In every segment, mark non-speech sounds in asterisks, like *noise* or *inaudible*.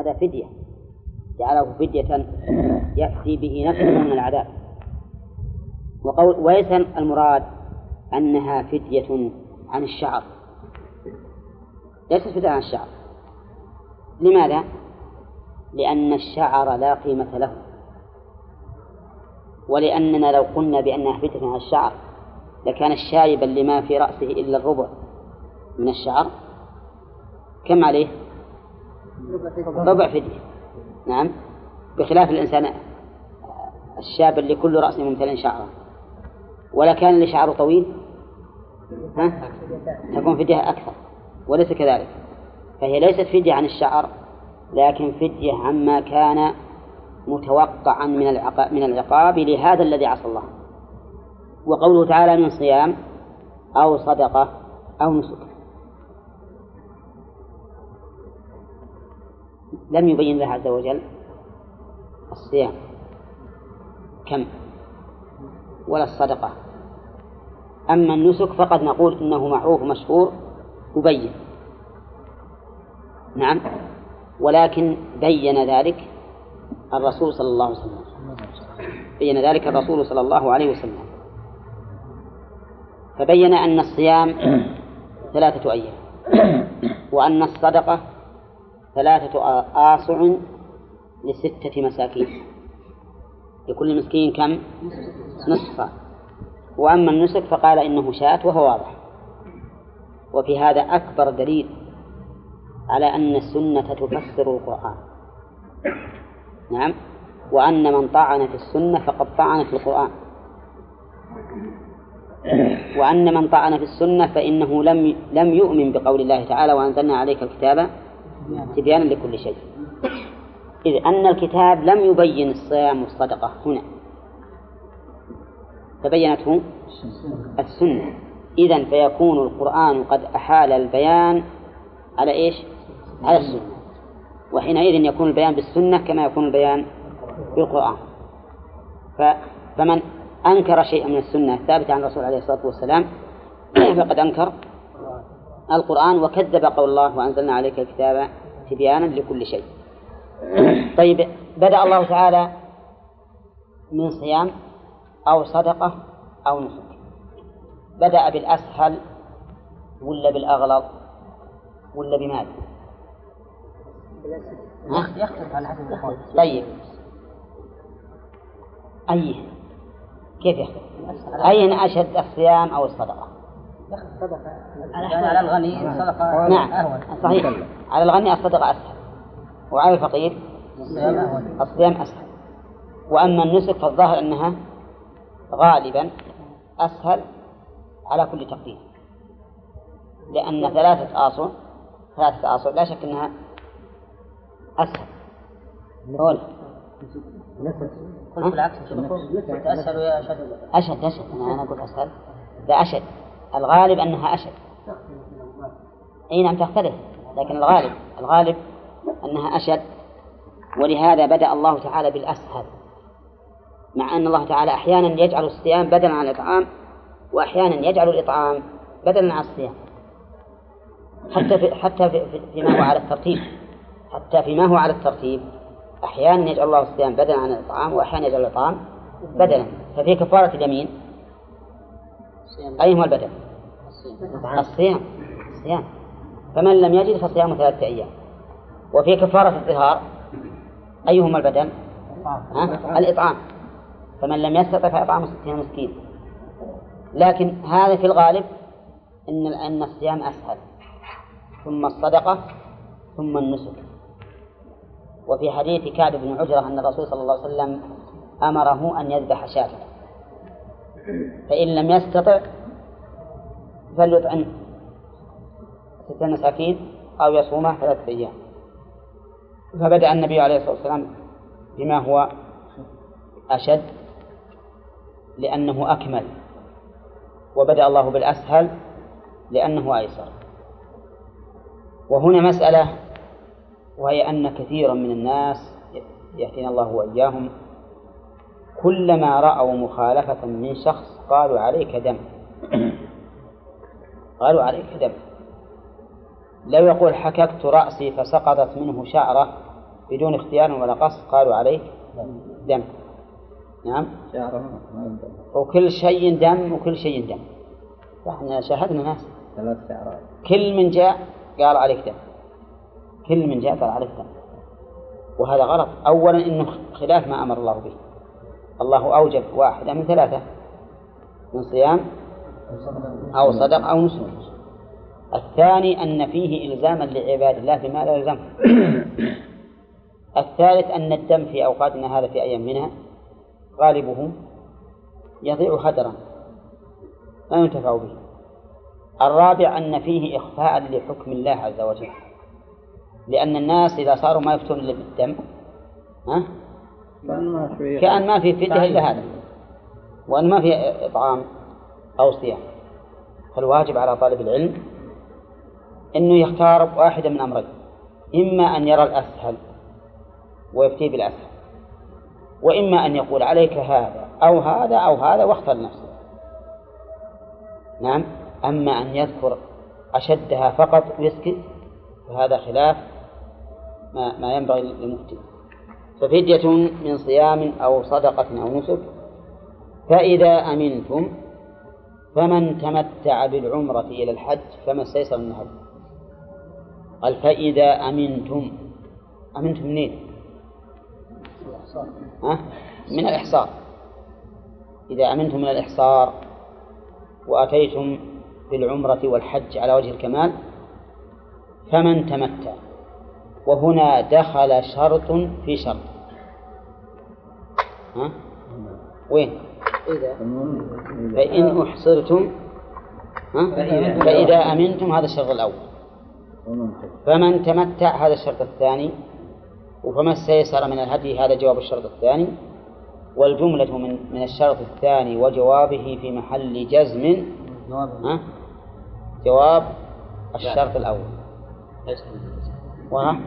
هذا فدية. جعله فدية يفتي به نفسه من العذاب. وقول وليس المراد أنها فدية عن الشعر. ليست فدية عن الشعر. لماذا؟ لأن الشعر لا قيمة له. ولأننا لو قلنا بأنها فدية عن الشعر لكان الشايبا لما في رأسه إلا الربع من الشعر. كم عليه؟ ربع فدية نعم. بخلاف الإنسان الشاب اللي كل رأسه ممتلئ شعرا ولا كان اللي شعره طويل؟ ها؟ تكون فدية أكثر. وليس كذلك. فهي ليست فدية عن الشعر لكن فدية عما كان متوقعا من العقاب, من العقاب لهذا الذي عصى الله. وقوله تعالى من صيام أو صدقة أو نسك. لم يبين الله عز وجل الصيام. كم؟ ولا الصدقة. أما النسك فقد نقول إنه معروف مشهور مبين نعم. ولكن بين ذلك الرسول صلى الله عليه وسلم. بين ذلك الرسول صلى الله عليه وسلم. فبين أن الصيام ثلاثة أيام. وأن الصدقة ثلاثة آصع لستة مساكين. لكل مسكين كم؟ نصف وأما النسك فقال إنه شاة وهو واضح. وفي هذا أكبر دليل على أن السنة تفسر القرآن. نعم. وأن من طعن في السنة فقد طعن في القرآن. وأن من طعن في السنة فإنه لم لم يؤمن بقول الله تعالى وأنزلنا عليك الكتاب تبيانا لكل شيء. إذ أن الكتاب لم يبين الصيام والصدقة هنا. فبينته السنة. إذا فيكون القرآن قد أحال البيان على إيش؟ على السنة. وحينئذ يكون البيان بالسنة كما يكون البيان بالقرآن. فمن أنكر شيئا من السنة الثابتة عن الرسول عليه الصلاة والسلام *clears throat* فقد أنكر القرآن وكذب قول الله وأنزلنا عليك الكتاب تبيانا لكل شيء طيب بدأ الله تعالى من صيام أو صدقة أو نسك بدأ بالأسهل ولا بالأغلظ ولا بماذا؟ يختلف على حسب طيب أي كيف يختلف؟ أين أشد الصيام أو الصدقة؟ على الغني الصدقة نعم. أهون صحيح. على الغني الصدقة أسهل. وعلى الفقير الصيام أسهل. وأما النسك فالظاهر أنها غالبا أسهل على كل تقدير. لأن ثلاثة آصع ثلاثة آصع لا شك أنها أسهل. قول. قلت بالعكس أسهل ويا أشد أشد أشد. أنا أقول أسهل. لا أشد. الغالب أنها أشد. أي نعم تختلف لكن الغالب الغالب أنها أشد. ولهذا بدأ الله تعالى بالأسهل مع أن الله تعالى أحيانا يجعل الصيام بدلا عن الإطعام وأحيانا يجعل الإطعام بدلا عن الصيام. حتى في حتى في فيما هو على الترتيب. حتى فيما هو على الترتيب أحيانا يجعل الله الصيام بدلا عن الإطعام وأحيانا يجعل الإطعام بدلا. ففي كفارة اليمين أيهما البدل؟ الصيام. الصيام. فمن لم يجد فصيام ثلاثة أيام. وفي كفارة الظهار أيهما البدل؟ الإطعام. فمن لم يستطع فإطعام ستين مسكين. لكن هذا في الغالب إن أن الصيام أسهل. ثم الصدقة ثم النسك. وفي حديث كعب بن عجرة أن الرسول صلى الله عليه وسلم أمره أن يذبح شاة. فإن لم يستطع فليطعم. ستة مساكين أو يصوم ثلاثة أيام. فبدأ النبي عليه الصلاة والسلام بما هو أشد لأنه أكمل. وبدأ الله بالأسهل لأنه أيسر. وهنا مسألة وهي أن كثيرا من الناس يهدينا الله وإياهم كلما رأوا مخالفة من شخص قالوا عليك دم. *clears throat* قالوا عليك دم. لو يقول حككت رأسي فسقطت منه شعرة بدون اختيار ولا قصد قالوا عليك دم. نعم. وكل شيء دم وكل شيء دم. إحنا شاهدنا ناس. ثلاث شعرات. كل من جاء قال عليك دم. كل من جاء قال عليك دم. وهذا غلط. أولا إنه خلاف ما أمر الله به. الله أوجب واحدة من ثلاثة من صيام أو صدق أو نسك. الثاني أن فيه إلزاما لعباد الله بما لا يلزم. الثالث أن الدم في أوقاتنا هذا في أيامنا غالبه يضيع هدرا لا ينتفع به. الرابع أن فيه إخفاء لحكم الله عز وجل. لأن الناس إذا صاروا ما يفتون إلا بالدم ها؟ كأن ما في فدية إلا هذا. وأن ما في إطعام أو صيام. فالواجب على طالب العلم أنه يختار واحدا من أمرين. إما أن يرى الأسهل ويفتي بالأسهل وإما أن يقول عليك هذا أو هذا أو هذا واختر نفسه نعم. أما أن يذكر أشدها فقط ويسكت فهذا خلاف ما, ما ينبغي للمفتي. ففدية من صيام أو صدقة أو نسك فإذا أمنتم فمن تمتع بالعمرة إلى الحج فما استيسر من الهدي قال فإذا أمنتم أمنتم منين؟ ها؟ من الإحصار إذا أمنتم من الإحصار وأتيتم بالعمرة والحج على وجه الكمال فمن تمتع وهنا دخل شرط في شرط ها؟ وين؟ فإن أحصرتم ها؟ فإذا أمنتم هذا الشرط الأول فمن تمتع هذا الشرط الثاني وفما استيسر من الهدي هذا جواب الشرط الثاني والجملة من من الشرط الثاني وجوابه في محل جزم ها؟ جواب الشرط الأول وها؟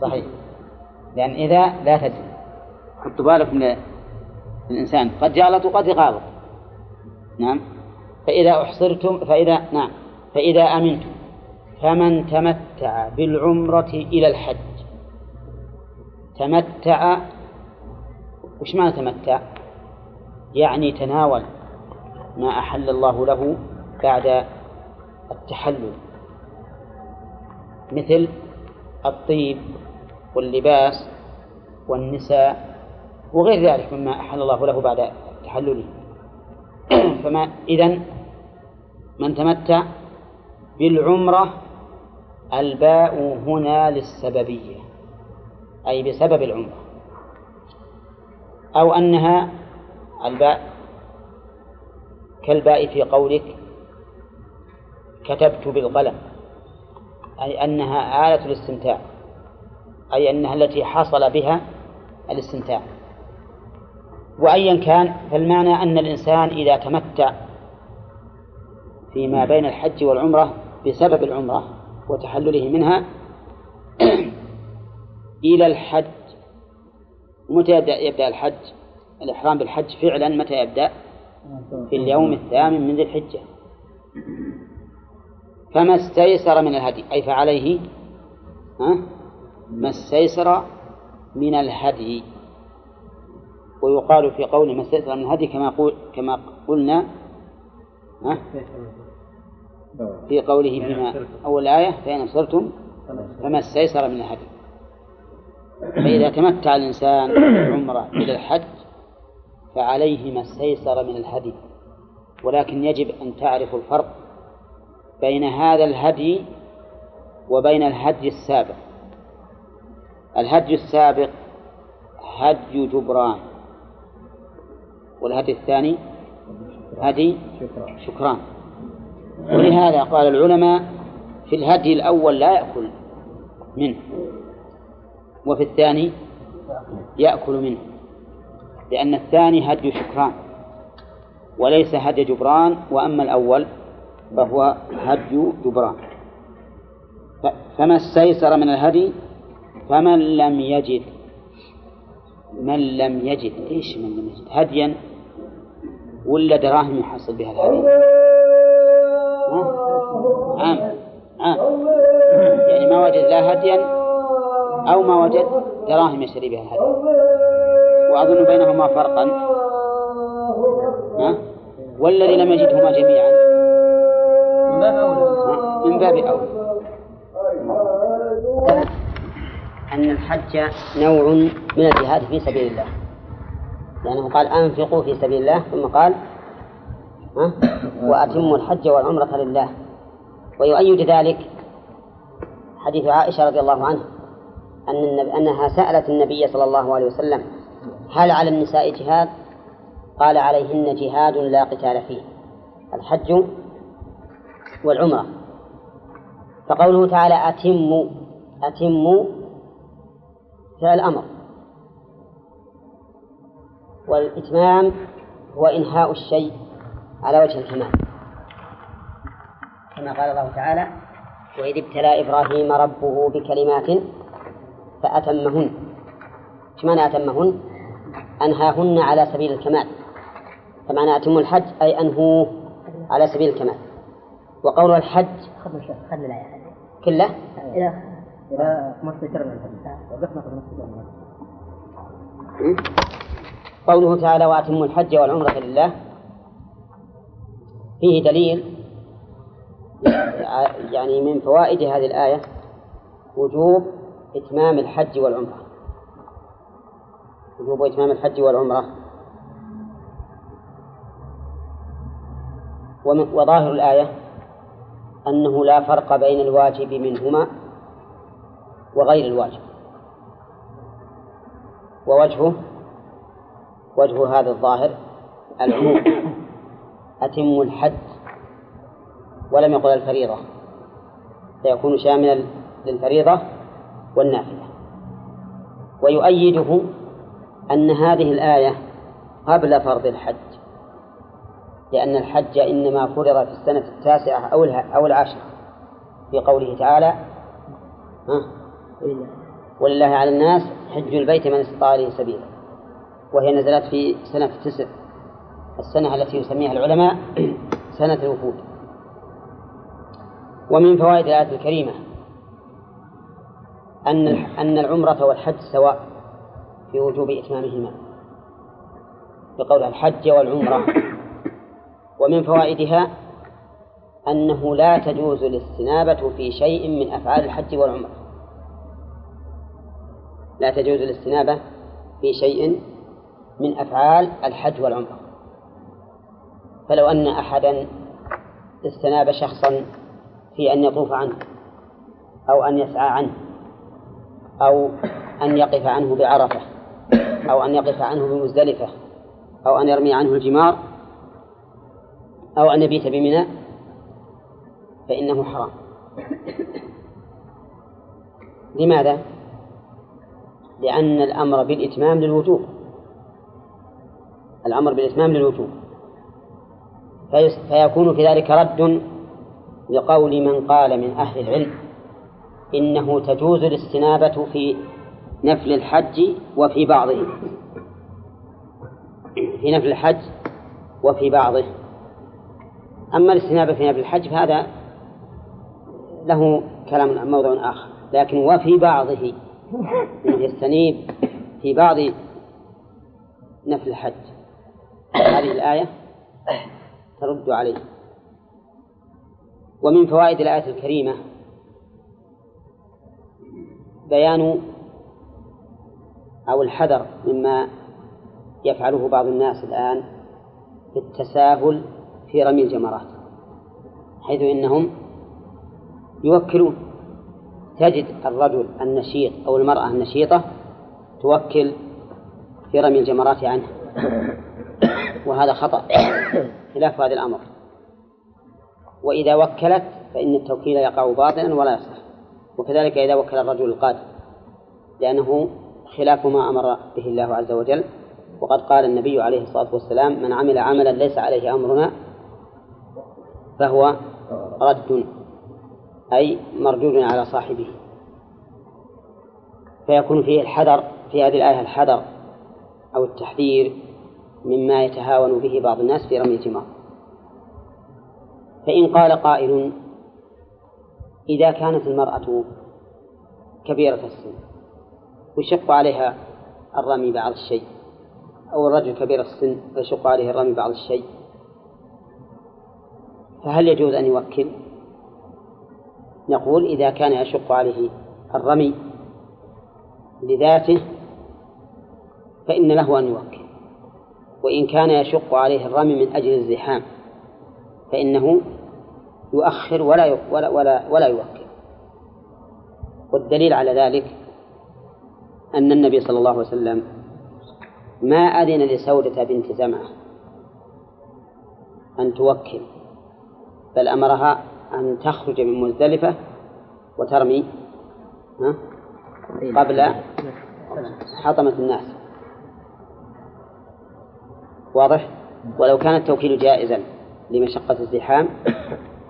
صحيح. لأن إذا لا تدري. حطوا بالكم من الإنسان. قد جالط وقد غالط نعم. فإذا أحصرتم فإذا نعم. فإذا أمنتم فمن تمتع بالعمرة إلى الحج. تمتع وش معنى تمتع؟ يعني تناول ما أحل الله له بعد التحلل. مثل الطيب واللباس والنساء وغير ذلك مما أحل الله له بعد تحلله. *clears throat* فما إذن من تمتع بالعمرة الباء هنا للسببية أي بسبب العمرة أو أنها الباء كالباء في قولك كتبت بالقلم. أي أنها آلة الاستمتاع. أي أنها التي حصل بها الاستمتاع. وأيا كان فالمعنى أن الإنسان إذا تمتع فيما بين الحج والعمرة بسبب العمرة وتحلله منها *clears throat* إلى الحج. متى يبدأ؟ يبدأ الحج. الإحرام بالحج فعلا متى يبدأ؟ في اليوم الثامن من ذي الحجة. فما استيسر من الهدي أي فعليه ها؟ ما استيسر من الهدي. ويقال في قول ما استيسر من الهدي كما قول كما قلنا ها؟ في قوله فيما أول آية فإن أبصرتم فما استيسر من الهدي. فإذا تمتع الإنسان بالعمرة إلى الحج فعليه ما استيسر من الهدي. ولكن يجب أن تعرفوا الفرق بين هذا الهدي وبين الهدي السابق. الهدي السابق هدي جبران والهدي الثاني هدي شكران. ولهذا قال العلماء في الهدي الأول لا يأكل منه وفي الثاني يأكل منه لأن الثاني هدي شكران وليس هدي جبران وأما الأول فهو هدي جبران. فما استيسر من الهدي؟ فمن لم يجد. من لم يجد. إيش من لم يجد؟ هديا ولا دراهم يحصل بها الهدي؟ عام. عام يعني ما وجد لا هديا أو ما وجد دراهم يشتري بها الهدي. وأظن بينهما فرقا. ها؟ والذي لم يجدهما جميعا. باب أولى من باب أولى أن الحج نوع من الجهاد في سبيل الله لأنه قال أنفقوا في سبيل الله ثم قال ها؟ وأتموا الحج والعمرة لله ويؤيد ذلك حديث عائشة رضي الله عنها أن أنها سألت النبي صلى الله عليه وسلم هل على النساء جهاد؟ قال عليهن جهاد لا قتال فيه الحج والعمرة. فقوله تعالى أتموا أتموا فعل أمر والإتمام هو إنهاء الشيء على وجه الكمال. كما قال الله تعالى وإذ ابتلى إبراهيم ربه بكلمات فأتمهن. إيش معنى أتمهن؟ أنهاهن على سبيل الكمال. فمعنى أتم الحج أي أنهوه على سبيل الكمال. وقول الحج خلنا الآية كله؟ إلى 15 من وقفنا في قوله تعالى وأتموا الحج والعمرة لله. فيه دليل يعني من فوائد هذه الآية وجوب إتمام الحج والعمرة. وجوب إتمام الحج والعمرة. وظاهر الآية أنه لا فرق بين الواجب منهما وغير الواجب. ووجهه وجه هذا الظاهر العموم. أتم الحج ولم يقل الفريضة. فيكون شاملا للفريضة والنافلة. ويؤيده أن هذه الآية قبل فرض الحج. لأن الحج إنما فرض في السنة التاسعة أو أو العاشرة في قوله تعالى ها؟ ولله على الناس حج البيت من استطاع إليه سبيلا. وهي نزلت في سنة التسع. السنة التي يسميها العلماء *clears throat* سنة الوفود. ومن فوائد الآية الكريمة أن أن العمرة والحج سواء في وجوب إتمامهما. بقول الحج والعمرة. ومن فوائدها أنه لا تجوز الاستنابة في شيء من أفعال الحج والعمرة. لا تجوز الاستنابة في شيء من أفعال الحج والعمرة. فلو أن أحدا استناب شخصا في أن يطوف عنه أو أن يسعى عنه أو أن يقف عنه بعرفة أو أن يقف عنه بمزدلفة أو أن يرمي عنه الجمار أو أن يبيت بمنى فإنه حرام. لماذا؟ لأن الأمر بالإتمام للوجوب. الأمر بالإتمام للوجوب. فيكون في ذلك رد لقول من قال من أهل العلم إنه تجوز الاستنابة في نفل الحج وفي بعضه. في نفل الحج وفي بعضه. أما الاستنابة في نفل الحج فهذا له كلام موضوع آخر. لكن وفي بعضه يستنيب في بعض نفل الحج. هذه الآية ترد عليه. ومن فوائد الآية الكريمة بيان أو الحذر مما يفعله بعض الناس الآن في التساهل في رمي الجمرات حيث إنهم يوكلون. تجد الرجل النشيط أو المرأة النشيطة توكل في رمي الجمرات عنه وهذا خطأ خلاف هذا الأمر. وإذا وكلت فإن التوكيل يقع باطلا ولا يصح وكذلك إذا وكل الرجل القادر لأنه خلاف ما أمر به الله عز وجل. وقد قال النبي عليه الصلاة والسلام من عمل عملا ليس عليه أمرنا فهو رد أي مردود على صاحبه. فيكون فيه الحذر في هذه الآية الحذر أو التحذير مما يتهاون به بعض الناس في رمي الجمار. فإن قال قائل إذا كانت المرأة كبيرة السن ويشق عليها الرمي بعض الشيء أو الرجل كبير السن ويشق عليه الرمي بعض الشيء فهل يجوز أن يوكل؟ نقول إذا كان يشق عليه الرمي لذاته فإن له أن يوكل. وإن كان يشق عليه الرمي من أجل الزحام فإنه يؤخر ولا ولا ولا, ولا يوكل. والدليل على ذلك أن النبي صلى الله عليه وسلم ما أذن لسودة بنت زمعة أن توكل. بل أمرها أن تخرج من مزدلفة وترمي قبل حطمة الناس. واضح؟ ولو كان التوكيل جائزا لمشقة الزحام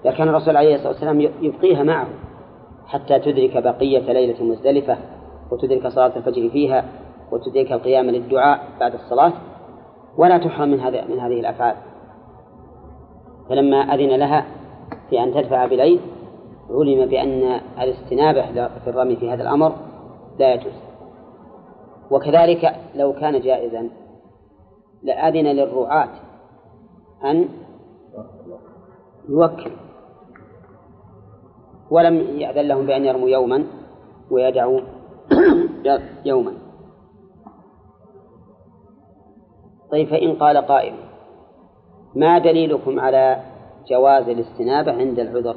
لكان الرسول عليه الصلاة والسلام يبقيها معه حتى تدرك بقية ليلة مزدلفة وتدرك صلاة الفجر فيها وتدرك القيام للدعاء بعد الصلاة. ولا تحرم من هذه من هذه الأفعال. فلما أذن لها في أن تدفع بليل علم بأن الاستنابة في الرمي في هذا الأمر لا يجوز. وكذلك لو كان جائزا لأذن للرعاة أن يوكل. ولم يأذن لهم بأن يرموا يوما ويدعوا *coughs* يوما. طيب فإن قال قائل ما دليلكم على جواز الاستنابة عند العذر؟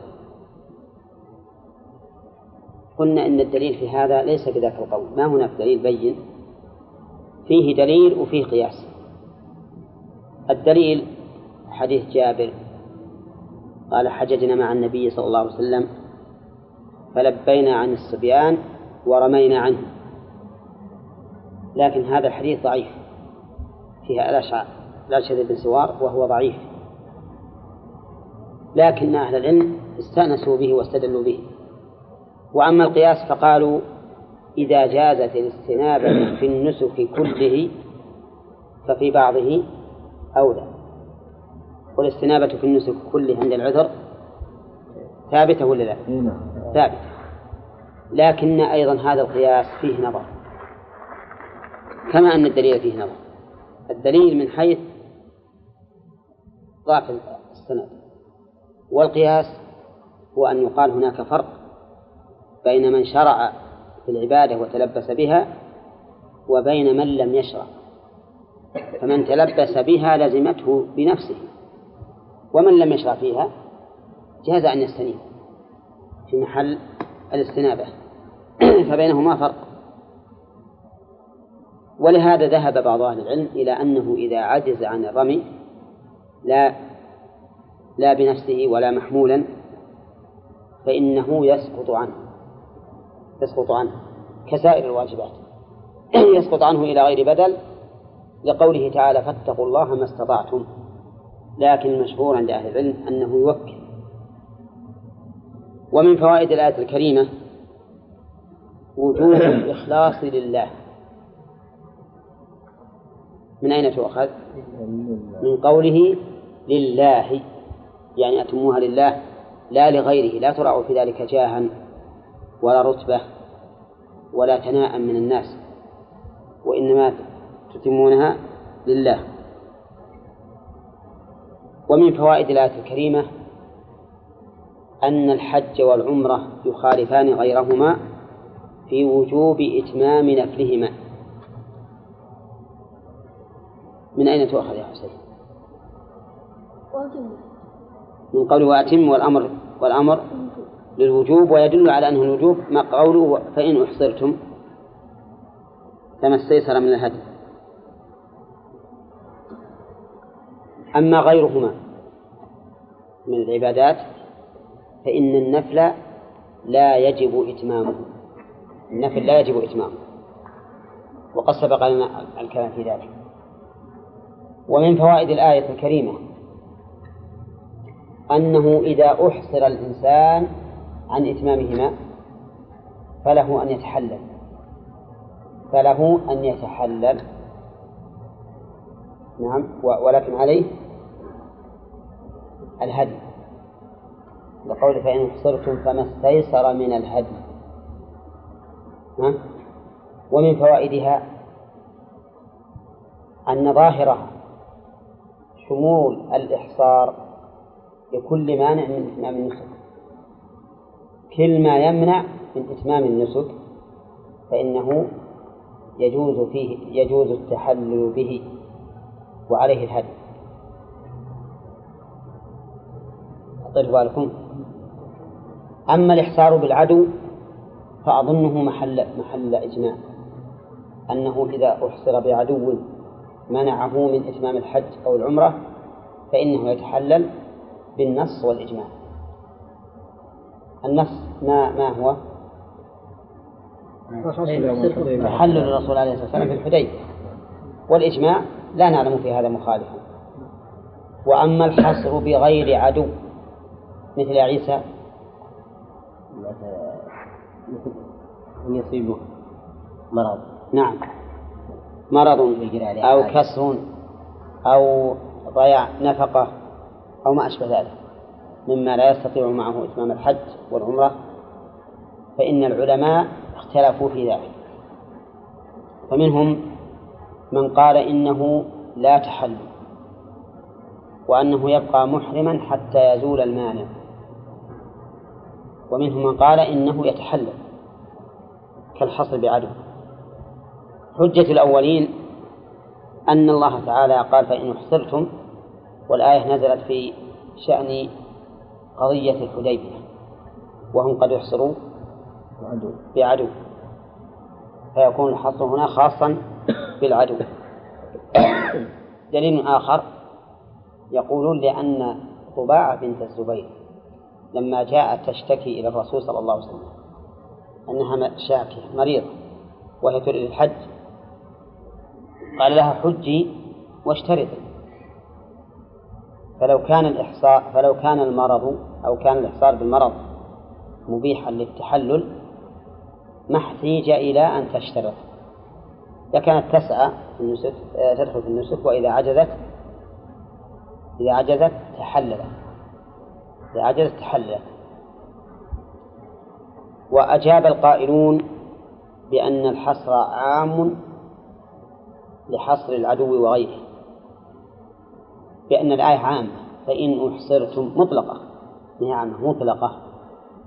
قلنا إن الدليل في هذا ليس بذاك القول. ما هناك دليل بين؟ فيه دليل وفيه قياس. الدليل حديث جابر. قال حججنا مع النبي صلى الله عليه وسلم فلبينا عن الصبيان ورمينا عنه. لكن هذا الحديث ضعيف. فيها الأشعار الأشهد بن سوار وهو ضعيف. لكن أهل العلم استأنسوا به واستدلوا به. وأما القياس فقالوا إذا جازت الاستنابة في النسك كله ففي بعضه أولى. والاستنابة في النسك كله عند العذر ثابتة ولا لا؟ نعم. ثابتة. لكن أيضا هذا القياس فيه نظر. كما أن الدليل فيه نظر. الدليل من حيث ضعف السند. والقياس هو أن يقال هناك فرق بين من شرع في العبادة وتلبس بها وبين من لم يشرع. فمن تلبس بها لزمته بنفسه ومن لم يشرع فيها جاز أن يستنيب في محل الاستنابة. *clears throat* فبينهما فرق. ولهذا ذهب بعض أهل العلم إلى أنه إذا عجز عن الرمي لا لا بنفسه ولا محمولا فإنه يسقط عنه يسقط عنه كسائر الواجبات. *clears throat* يسقط عنه إلى غير بدل لقوله تعالى فاتقوا الله ما استطعتم. لكن المشهور عند أهل العلم أنه يوكل. ومن فوائد الآية الكريمة وجوب *clears throat* الإخلاص لله. من أين تؤخذ؟ من قوله لله يعني أتموها لله لا لغيره لا ترعوا في ذلك جاها ولا رتبة ولا ثناء من الناس وإنما تتمونها لله ومن فوائد الآية الكريمة أن الحج والعمرة يخالفان غيرهما في وجوب إتمام نفلهما من أين تؤخذ يا حسين؟ من قوله وأتم والأمر والأمر للوجوب ويدل على أنه الوجوب ما قوله فإن أحصرتم فما استيسر من الهدي. أما غيرهما من العبادات فإن النفل لا يجب إتمامه. النفل لا يجب إتمامه. وقد سبق لنا الكلام في ذلك. ومن فوائد الآية الكريمة أنه إذا أحصر الإنسان عن إتمامهما فله أن يتحلل. فله أن يتحلل. نعم ولكن عليه الهدي. لقول فإن حصرتم فما استيسر من الهدي. ها؟ ومن فوائدها أن ظاهرها شمول الإحصار لكل مانع من إتمام النسك. كل ما يمنع من إتمام النسك فإنه يجوز فيه يجوز التحلل به وعليه الهدي. طيب بالكم. أما الإحصار بالعدو فأظنه محل محل إجماع. أنه إذا أحصر بعدو منعه من إتمام الحج أو العمرة فإنه يتحلل بالنص والإجماع. النص ما ما هو؟ تحلل الرسول عليه الصلاة والسلام في الحديبية. والإجماع لا نعلم في هذا مخالفا. وأما الحصر بغير عدو مثل عيسى. أن يصيبه مرض. نعم. مرض أو كسر أو ضياع نفقة. أو ما أشبه ذلك مما لا يستطيع معه إتمام الحج والعمرة فإن العلماء اختلفوا في ذلك. فمنهم من قال إنه لا تحل وأنه يبقى محرما حتى يزول المانع. ومنهم من قال إنه يتحلل كالحصر بعدو. حجة الأولين أن الله تعالى قال فإن أحصرتم والآية نزلت في شأن قضية الحديبية وهم قد يحصروا بعدو. فيكون الحصر هنا خاصا بالعدو. دليل آخر يقولون لأن طباعة بنت الزبير لما جاءت تشتكي إلى الرسول صلى الله عليه وسلم أنها شاكية مريضة وهي تريد الحج قال لها حجي واشترطي. فلو كان الإحصاء فلو كان المرض أو كان الإحصار بالمرض مبيحا للتحلل ما احتيج إلى أن تشترط. لكانت تسعى في النسك تدخل في النسك وإذا عجزت إذا عجزت تحللت إذا عجزت تحللت وأجاب القائلون بأن الحصر عام لحصر العدو وغيره. بأن الآية عامة فإن أحصرتم مطلقة. عامة مطلقة.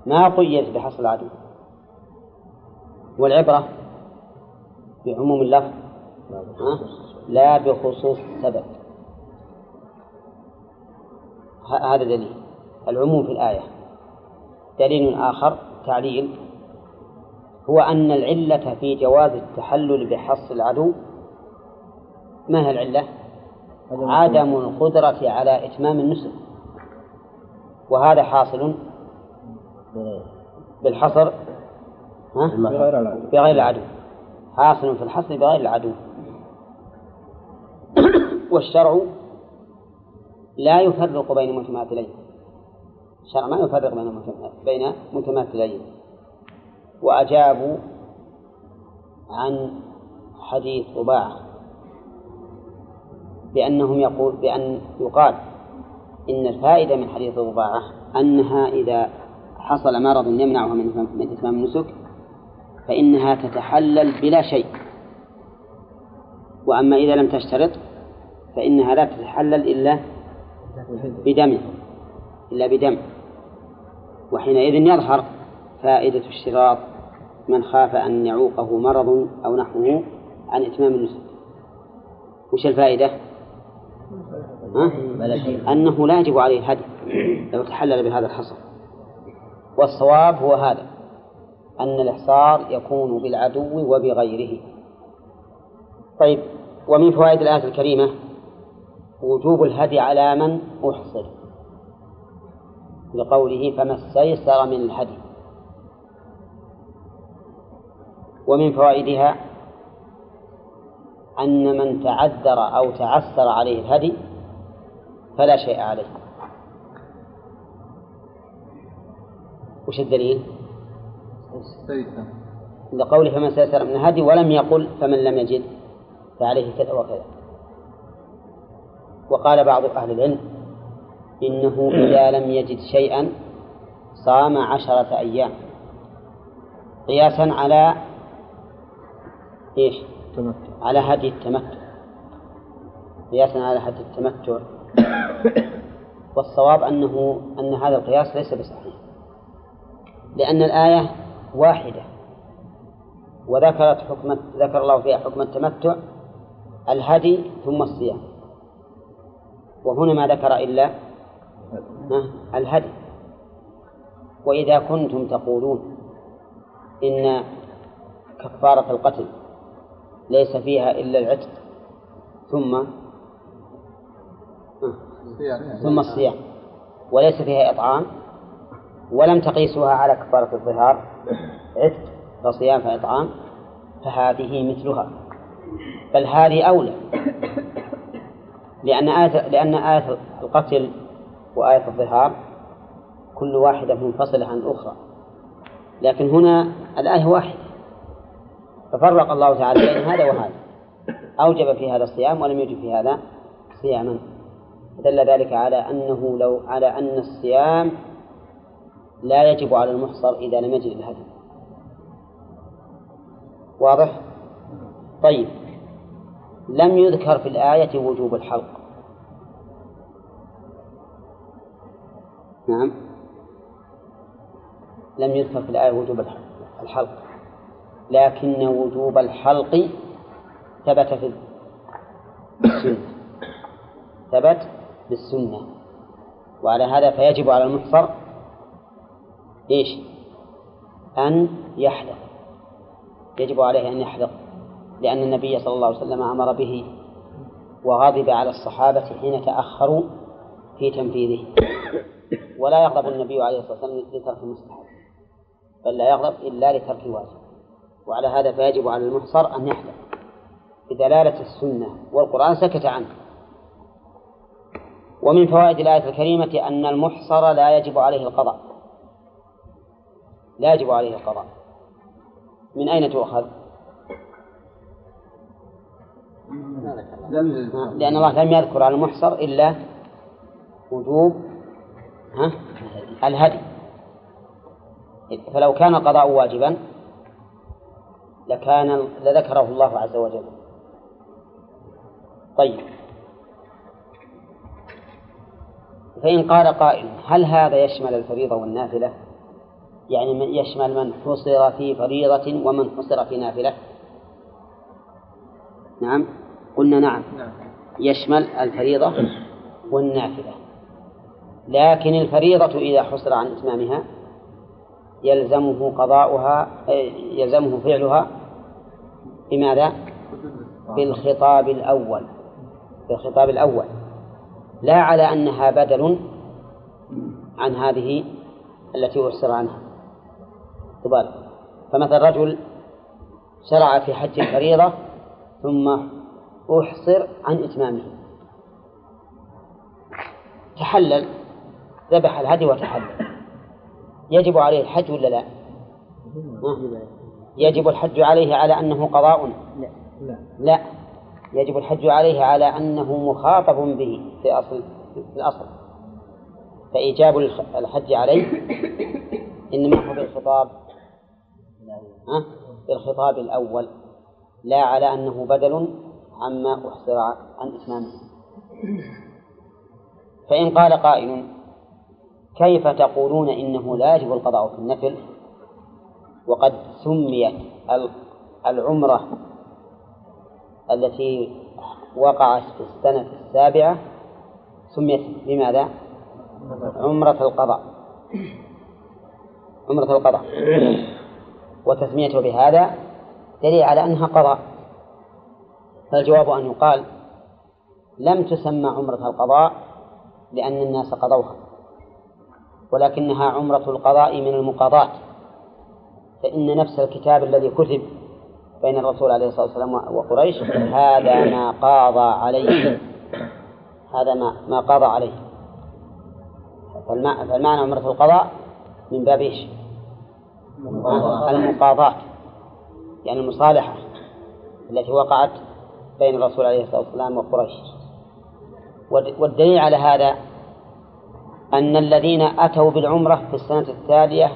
ما قيدت بحصر العدو. والعبرة بعموم اللفظ لا بخصوص السبب هذا دليل. العموم في الآية. دليل آخر تعليل هو أن العلة في جواز التحلل بحص العدو. ما هي العلة؟ عدم القدرة على إتمام النسك وهذا حاصل بالحصر بغير العدو. حاصل في الحصر بغير العدو. *coughs* والشرع لا يفرق بين متماثلين. الشرع ما يفرق بين بين متماثلين. وأجابوا عن حديث طباعة بأنهم يقول بأن يقال إن الفائدة من حديث طباعة أنها إذا حصل مرض يمنعها من من إتمام النسك فإنها تتحلل بلا شيء. وأما إذا لم تشترط فإنها لا تتحلل إلا بدم إلا بدم. وحينئذ يظهر فائدة اشتراط من خاف أن يعوقه مرض أو نحوه عن إتمام النسك. وش الفائدة؟ أنه لا يجب عليه الهدي لو تحلل بهذا الحصر. والصواب هو هذا أن الإحصار يكون بالعدو وبغيره. طيب ومن فوائد الآية الكريمة وجوب الهدي على من أحصر لقوله فما استيسر من الهدي. ومن فوائدها أن من تعذر أو تعسر عليه الهدي فلا شيء عليه وش الدليل؟ لقوله فمن استيسر من الهدي ولم يقل فمن لم يجد فعليه كذا وكذا وقال بعض أهل العلم إنه إذا لم يجد شيئا صام عشرة أيام قياسا على إيش؟ تمتع على هدي التمتع. قياسا على هدي التمتع. *coughs* والصواب أنه أن هذا القياس ليس بصحيح. لأن الآية واحدة. وذكرت حكم ذكر الله فيها حكم التمتع الهدي ثم الصيام. وهنا ما ذكر إلا الهدي. وإذا كنتم تقولون إن كفارة القتل ليس فيها إلا العتق. ثم؟ ها، ثم الصيام. وليس فيها إطعام. ولم تقيسوها على كفارة الظهار. عتق فصيام فإطعام. فهذه مثلها. بل هذه أولى. لأن آية لأن آية القتل وآية الظهار كل واحدة منفصلة عن الأخرى. لكن هنا الآية واحدة. ففرق الله تعالى بين هذا وهذا. أوجب في هذا الصيام ولم يوجب في هذا صياما. دل ذلك على أنه لو على أن الصيام لا يجب على المحصر إذا لم يجد الهدي واضح؟ طيب. لم يذكر في الآية وجوب الحلق. نعم. لم يذكر في الآية وجوب الحلق. لكن وجوب الحلق ثبت في السنة ثبت بالسنة. وعلى هذا فيجب على المحصر إيش؟ أن يحلق. يجب عليه أن يحلق. لأن النبي صلى الله عليه وسلم أمر به وغضب على الصحابة حين تأخروا في تنفيذه. ولا يغضب النبي عليه الصلاة والسلام لترك المستحب بل لا يغضب إلا لترك الواجب. وعلى هذا فيجب على المحصر أن يحلق بدلالة السنة والقرآن سكت عنه. ومن فوائد الآية الكريمة أن المحصر لا يجب عليه القضاء. لا يجب عليه القضاء. من أين تؤخذ؟ لأن الله لم يذكر على المحصر إلا وجوب الهدي. فلو كان القضاء واجبا لكان لذكره الله عز وجل. طيب. فإن قال قائل هل هذا يشمل الفريضة والنافلة؟ يعني من يشمل من حصر في فريضة ومن حصر في نافلة. نعم. قلنا نعم. يشمل الفريضة والنافلة. لكن الفريضة إذا حصر عن إتمامها يلزمه قضاؤها يلزمه فعلها بماذا؟ بالخطاب الأول. بالخطاب الأول. لا على أنها بدل عن هذه التي أحصر عنها. تبالغ فمثل رجل شرع في حج الفريضة ثم أحصر عن إتمامه. تحلل. ذبح الهدي وتحلل. يجب عليه الحج ولا لا؟ يجب الحج عليه على أنه قضاء؟ لا لا. يجب الحج عليه على أنه مخاطب به في أصل في الأصل. فإيجاب الحج عليه إنما هو بالخطاب؟ بالخطاب الأول لا على أنه بدل عما أحصر عن إتمامه. فإن قال قائل كيف تقولون إنه لا يجب القضاء في النفل؟ وقد سميت العمرة التي وقعت في السنة السابعة سميت بماذا؟ عمرة القضاء. عمرة القضاء. وتسميته بهذا دليل على أنها قضاء. فالجواب أن يقال لم تسمى عمرة القضاء لأن الناس قضوها ولكنها عمرة القضاء من المقاضاة. فإن نفس الكتاب الذي كتب بين الرسول عليه الصلاة والسلام وقريش هذا ما قاضى عليه. هذا ما ما قاضى عليه. فالمعنى عمرة القضاء من باب إيش؟ المقاضاة. يعني المصالحة التي وقعت بين الرسول عليه الصلاة والسلام وقريش. والدليل على هذا أن الذين أتوا بالعمرة في السنة التالية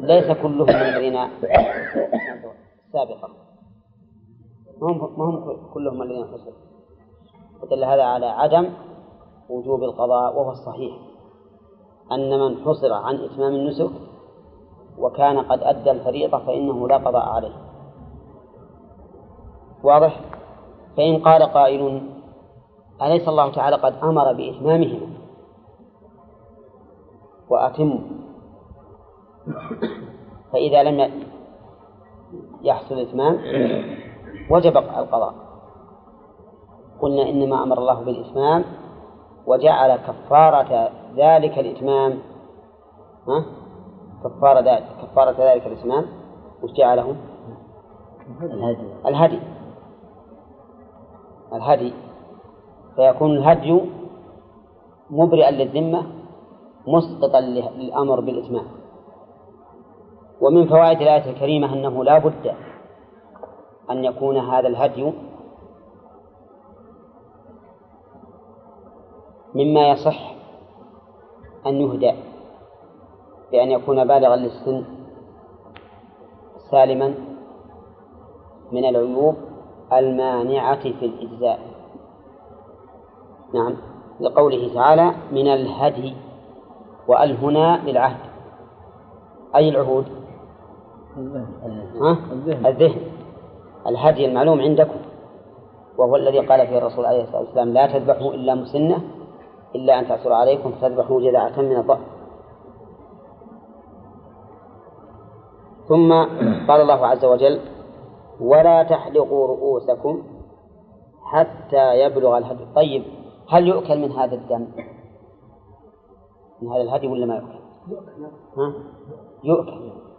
ليس كلهم من الذين سابقا. ما هم ما هم كلهم الذين حصلوا ودل هذا على عدم وجوب القضاء وهو الصحيح. أن من حصر عن إتمام النسك وكان قد أدى الفريضة فإنه لا قضاء عليه. واضح؟ فإن قال قائل أليس الله تعالى قد أمر بإتمامهما؟ وأتموا فإذا لم يحصل الإتمام وجب القضاء. قلنا إنما أمر الله بالإتمام وجعل كفارة ذلك الإتمام ها؟ كفارة ذلك كفارة ذلك الإتمام. وش جعله؟ الهدي. الهدي. الهدي. فيكون الهدي مبرئا للذمة مسقطا للأمر بالإتمام. ومن فوائد الآية الكريمة أنه لا بد أن يكون هذا الهدي مما يصح أن يهدى بأن يكون بالغا للسن سالما من العيوب المانعة في الإجزاء. نعم لقوله تعالى من الهدي وأل هنا للعهد أي العهود؟ ها؟ الذهن. الهدي المعلوم عندكم. وهو الذي قال فيه الرسول عليه الصلاة والسلام لا تذبحوا إلا مسنة إلا أن تعثر عليكم فتذبحوا جذعة من الضأن. ثم قال الله عز وجل ولا تحلقوا رؤوسكم حتى يبلغ الهدي. طيب هل يؤكل من هذا الدم؟ من هذا الهدي ولا ما يؤكل. ها؟ يؤكل.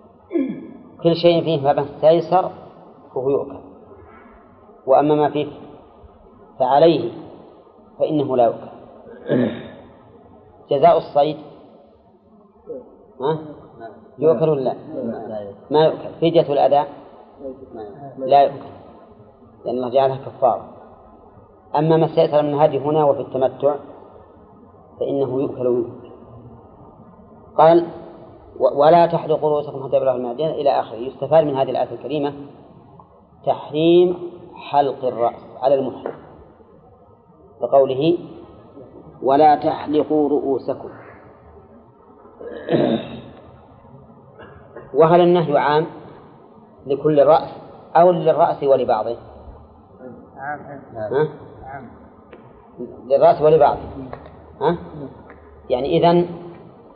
كل شيء فيه ما استيسر فهو يؤكل. وأما ما فيه فعليه فإنه لا يؤكل. جزاء الصيد ها؟ يؤكل ولا لا؟ ما يؤكل. فدية الأذى لا يؤكل لأن الله جعلها كفارة أما ما استيسر من هذه هنا وفي التمتع فإنه يؤكل منه قال ولا تحلقوا رؤوسكم حتى يبلغ المعدين إلى آخره يستفاد من هذه الآية الكريمة تحريم حلق الرأس على المحرم بقوله ولا تحلقوا رؤوسكم وهل النهي عام لكل رأس أو للرأس ولبعضه؟ ها؟ للرأس ولبعضه ها؟ يعني إذن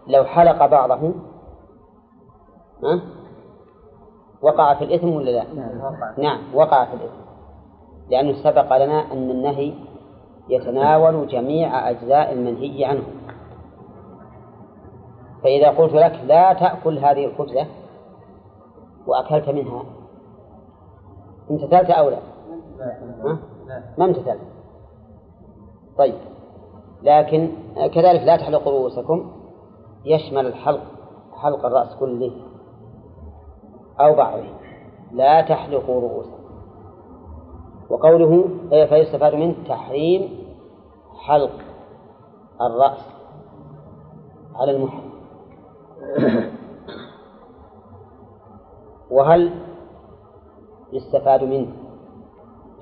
لو حلق بعضه ها؟ وقع في الإثم ولا لا؟ نعم. وقع. في الإثم. لأنه سبق لنا أن النهي يتناول جميع أجزاء المنهي عنه. فإذا قلت لك لا تأكل هذه الخبزة وأكلت منها امتثلت أو لا؟ ما امتثلت طيب. لكن كذلك لا تحلقوا رؤوسكم. يشمل الحلق حلق الرأس كله. أو بعضه لا تحلقوا رؤوسكم. وقوله فيستفاد منه تحريم حلق الرأس على المحرم. *coughs* وهل يستفاد منه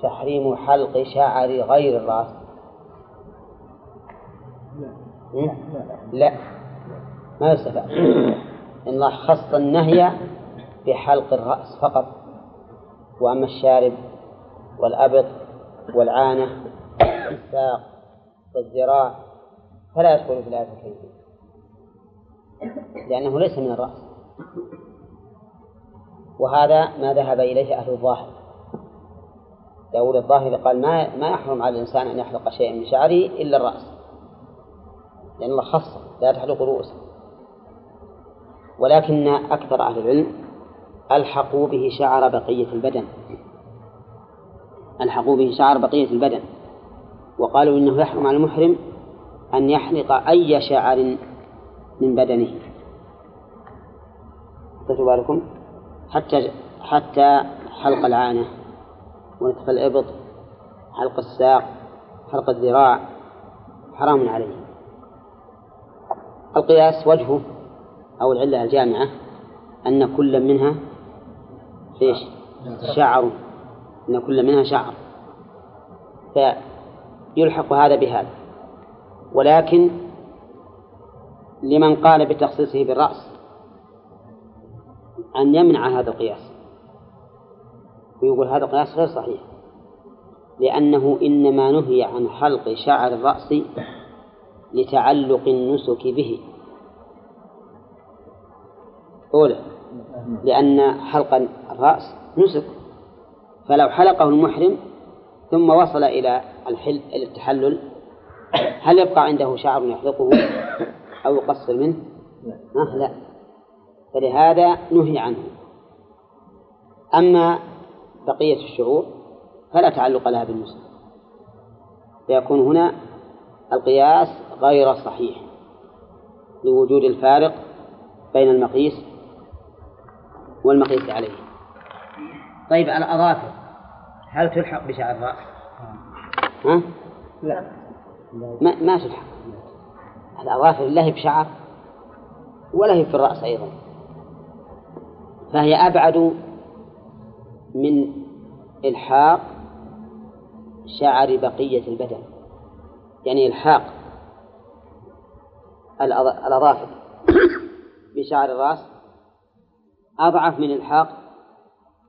تحريم حلق شعر غير الرأس؟ لا. ما يستفاد. إن الله خص النهي بحلق الرأس فقط وأما الشارب والأبط والعانة والساق والذراع فلا يدخل في الآية الكريمة لأنه ليس من الرأس. وهذا ما ذهب إليه أهل الظاهر. داود الظاهر قال ما ما يحرم على الإنسان أن يحلق شيئا من شعره إلا الرأس لأن الله خص لا تحلق رؤوسه ولكن أكثر أهل العلم ألحقوا به شعر بقية البدن. ألحقوا به شعر بقية البدن. وقالوا إنه يحرم على المحرم أن يحلق أي شعر من بدنه. خذوا بالكم؟ حتى حتى حلق العانة ونتف الإبط حلق الساق حلق الذراع حرام عليه. القياس وجهه أو العلة الجامعة أن كل منها إيش؟ شعر. أن كل منها شعر. فيلحق هذا بهذا. ولكن لمن قال بتخصيصه بالرأس أن يمنع هذا القياس. ويقول هذا القياس غير صحيح. لأنه إنما نهي عن حلق شعر الرأس لتعلق النسك به. أولى لأن حلق الرأس نسك. فلو حلقه المحرم ثم وصل إلى الحل إلى التحلل هل يبقى عنده شعر يحلقه أو يقصر منه؟ ها لا. فلهذا نهي عنه. أما بقية الشعور فلا تعلق لها بالنسك. فيكون هنا القياس غير صحيح لوجود الفارق بين المقيس والمقيس عليه. طيب الأظافر هل تلحق بشعر الرأس؟ ها؟ لا ما, ما تلحق الأظافر لا هي بشعر ولا هي في الرأس أيضا فهي أبعد من إلحاق شعر بقية البدن يعني إلحاق الأظافر بشعر الرأس أضعف من إلحاق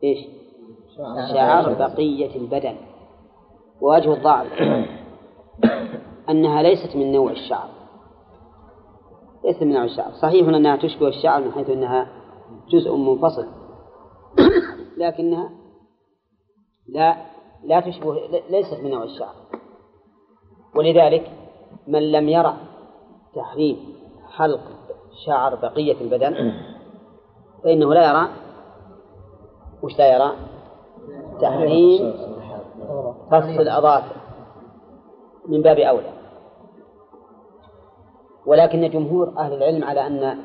إيش؟ شعر بقية البدن. ووجه الضعف *coughs* أنها ليست من نوع الشعر. ليست من نوع الشعر. صحيح أنها تشبه الشعر من حيث أنها جزء منفصل. *coughs* لكنها لا لا تشبه ليست من نوع الشعر. ولذلك من لم يرى تحريم حلق شعر بقية البدن *coughs* فإنه لا يرى وش لا يرى؟ تحريم قص الأظافر من باب أولى. ولكن جمهور أهل العلم على أن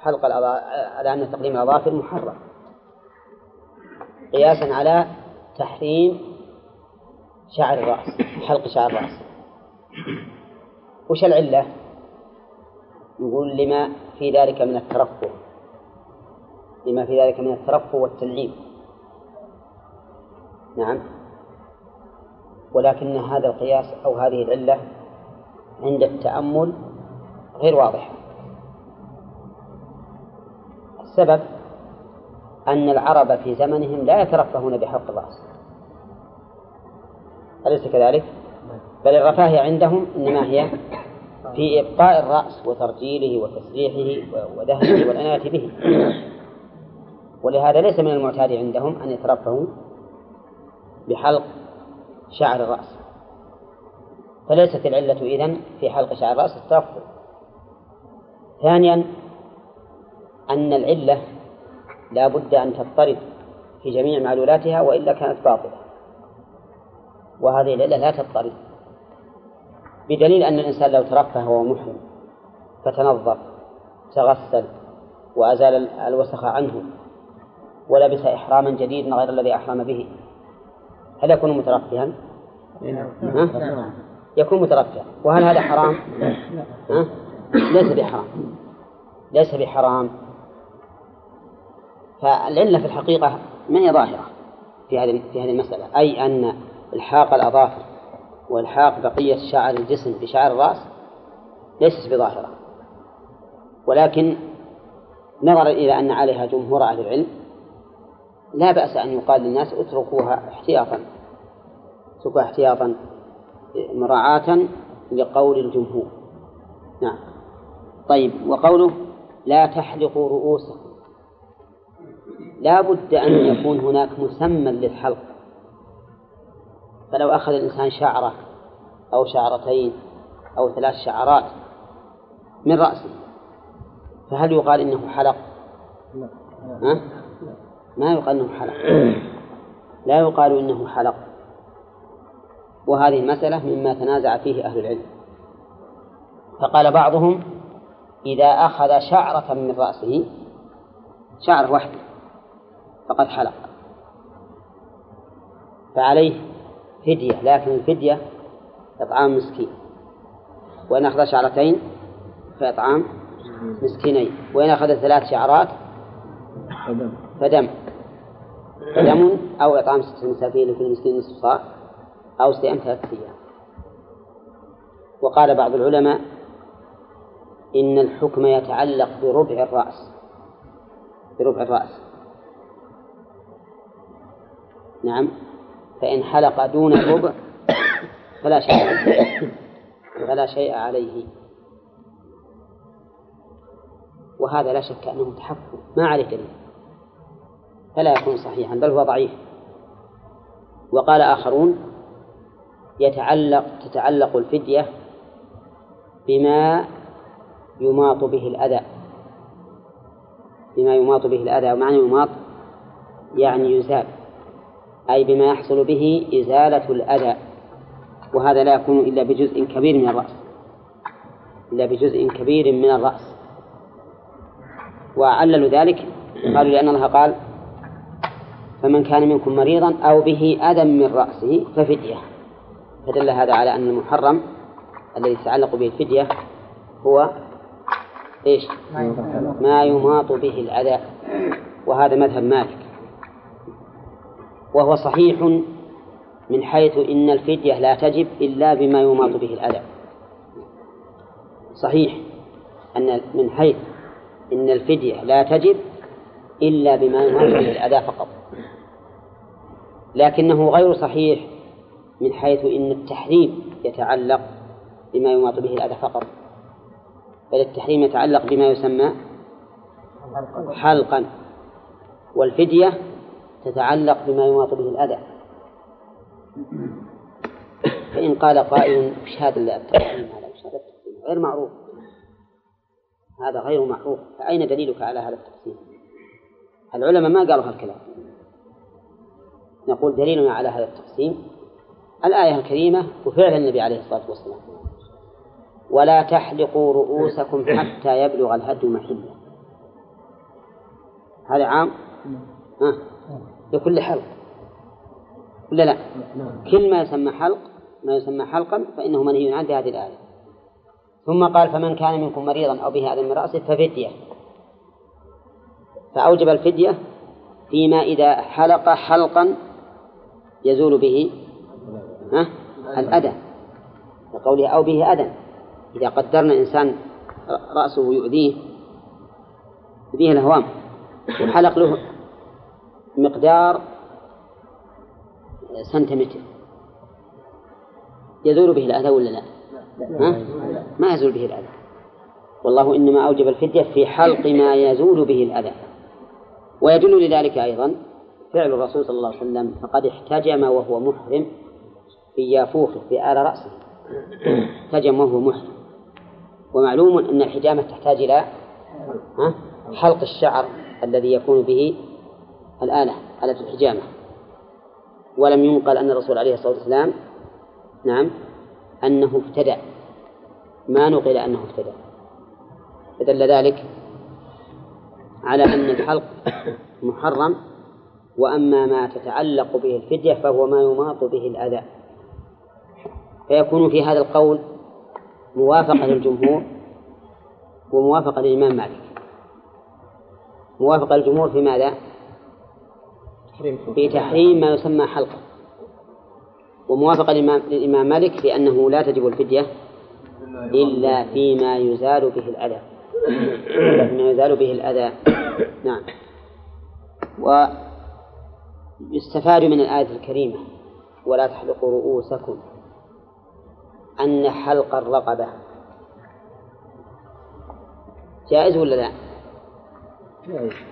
حلق على أن تقديم الأظافر محرم. قياسا على تحريم شعر الرأس حلق شعر الرأس. وش العلة؟ يقول لما في ذلك من الترفه. لما في ذلك من الترفه والتنعيم. نعم. ولكن هذا القياس أو هذه العلة عند التأمل غير واضحة السبب أن العرب في زمنهم لا يترفهون بحلق الرأس أليس كذلك؟ بل الرفاهية عندهم إنما هي في إبقاء الرأس وترجيله وتسريحه ودهنه والعناية به. ولهذا ليس من المعتاد عندهم أن يترفهوا بحلق شعر الرأس. فليست العلة إذن في حلق شعر الرأس الترفه ثانيا أن العلة لا بد أن تضطرب في جميع معلولاتها وإلا كانت باطلة. وهذه العلة لا تضطرب. بدليل أن الإنسان لو ترفه وهو محرم فتنظف تغسل وأزال الوسخ عنه ولبس إحراما جديدا غير الذي أحرم به هل يكون مترفها؟ ها؟ يكون مترفها وهل هذا حرام؟ ها؟ ليس بحرام ليس بحرام فالعلة في الحقيقة ما هي ظاهرة في هذه في هذه المسألة أي أن إلحاق الأظافر وإلحاق بقية شعر الجسم بشعر الرأس ليست بظاهرة ولكن نظرا إلى أن عليها جمهور أهل العلم لا بأس أن يقال للناس اتركوها احتياطا اتركوها احتياطا مراعاة لقول الجمهور. نعم. طيب وقوله لا تحلقوا رؤوسكم. لا بد أن يكون هناك مسمى للحلق. فلو أخذ الإنسان شعرة أو شعرتين أو ثلاث شعرات من رأسه فهل يقال إنه حلق؟ ها؟ ما يقال إنه حلق. لا يقال إنه حلق. وهذه المسألة مما تنازع فيه أهل العلم. فقال بعضهم إذا أخذ شعرة من رأسه شعرة واحدة فقد حلق. فعليه فدية لكن الفدية إطعام مسكين. وإن أخذ شعرتين فإطعام مسكينين. وإن أخذ ثلاث شعرات فدم. فدم. أو إطعام ستة مساكين لكل مسكين نصف صاع أو صيام ثلاثة أيام. وقال بعض العلماء إن الحكم يتعلق بربع الرأس. بربع الرأس. نعم. فإن حلق دون الربع فلا شيء فلا شيء عليه. وهذا لا شك أنه تحكم. ما عليه دليل فلا يكون صحيحا بل هو ضعيف. وقال آخرون يتعلق تتعلق الفدية بما يماط به الأذى. بما يماط به الأذى ومعنى يماط يعني يزال. أي بما يحصل به إزالة الأذى. وهذا لا يكون إلا بجزء كبير من الرأس. إلا بجزء كبير من الرأس. وعللوا ذلك قالوا لأن الله قال فمن كان منكم مريضا أو به أذى من رأسه ففدية. فدل هذا على أن المحرم الذي يتعلق به الفدية هو إيش؟ ما يماط به الأذى. وهذا مذهب مالك. وهو صحيح من حيث إن الفدية لا تجب إلا بما يماط به الأذى. صحيح أن من حيث إن الفدية لا تجب إلا بما يماط به الأذى فقط. لكنه غير صحيح من حيث إن التحريم يتعلق بما يماط به الأذى فقط. بل التحريم يتعلق بما يسمى حلقا. والفدية تتعلق بما يماط به الأذى. فإن قال قائل وش هذا التحريم هذا وش هذا غير معروف. هذا غير معروف. فأين دليلك على هذا التقسيم؟ العلماء ما قالوا هالكلام. نقول دليلنا على هذا التقسيم. الآية الكريمة وفعل النبي عليه الصلاة والسلام. ولا تحلقوا رؤوسكم حتى يبلغ الهدي محله. هذا عام؟ ها؟ لكل حلق. ولا لا؟ كل ما يسمى حلق ما يسمى حلقا فإنه منهي عنه هذه الآية. ثم قال فمن كان منكم مريضا أو به أذى من رأسه ففدية. فأوجب الفدية فيما إذا حلق حلقا يزول به ها؟ الأذى وقوله أو به أذى. إذا قدرنا إنسان رأسه يؤذيه يؤذيه الهوام وحلق له مقدار سنتيمتر. يزول به الأذى ولا لا؟ ها؟ ما يزول به الأذى. والله إنما أوجب الفدية في حلق ما يزول به الأذى. ويدل لذلك أيضا فعل الرسول صلى الله عليه وسلم فقد احتجم وهو محرم في يافوخه في آل رأسه. احتجم وهو محرم. ومعلوم أن الحجامة تحتاج إلى حلق الشعر الذي يكون به الآلة آلة الحجامة. ولم ينقل أن الرسول عليه الصلاة والسلام نعم أنه ابتدع ما نقل أنه ابتدع فدل ذلك على أن الحلق محرم وأما ما تتعلق به الفدية فهو ما يماط به الأذى. فيكون في هذا القول موافقة للجمهور وموافقة للإمام مالك. موافقة للجمهور في ماذا؟ في تحريم ما يسمى حلقة. وموافقة للإمام مالك في أنه لا تجب الفدية إلا فيما يزال به الأذى. فيما يزال به الأذى. نعم. ويستفاد من الآية الكريمة ولا تحلقوا رؤوسكم أن حلق الرقبة. جائز ولا لا؟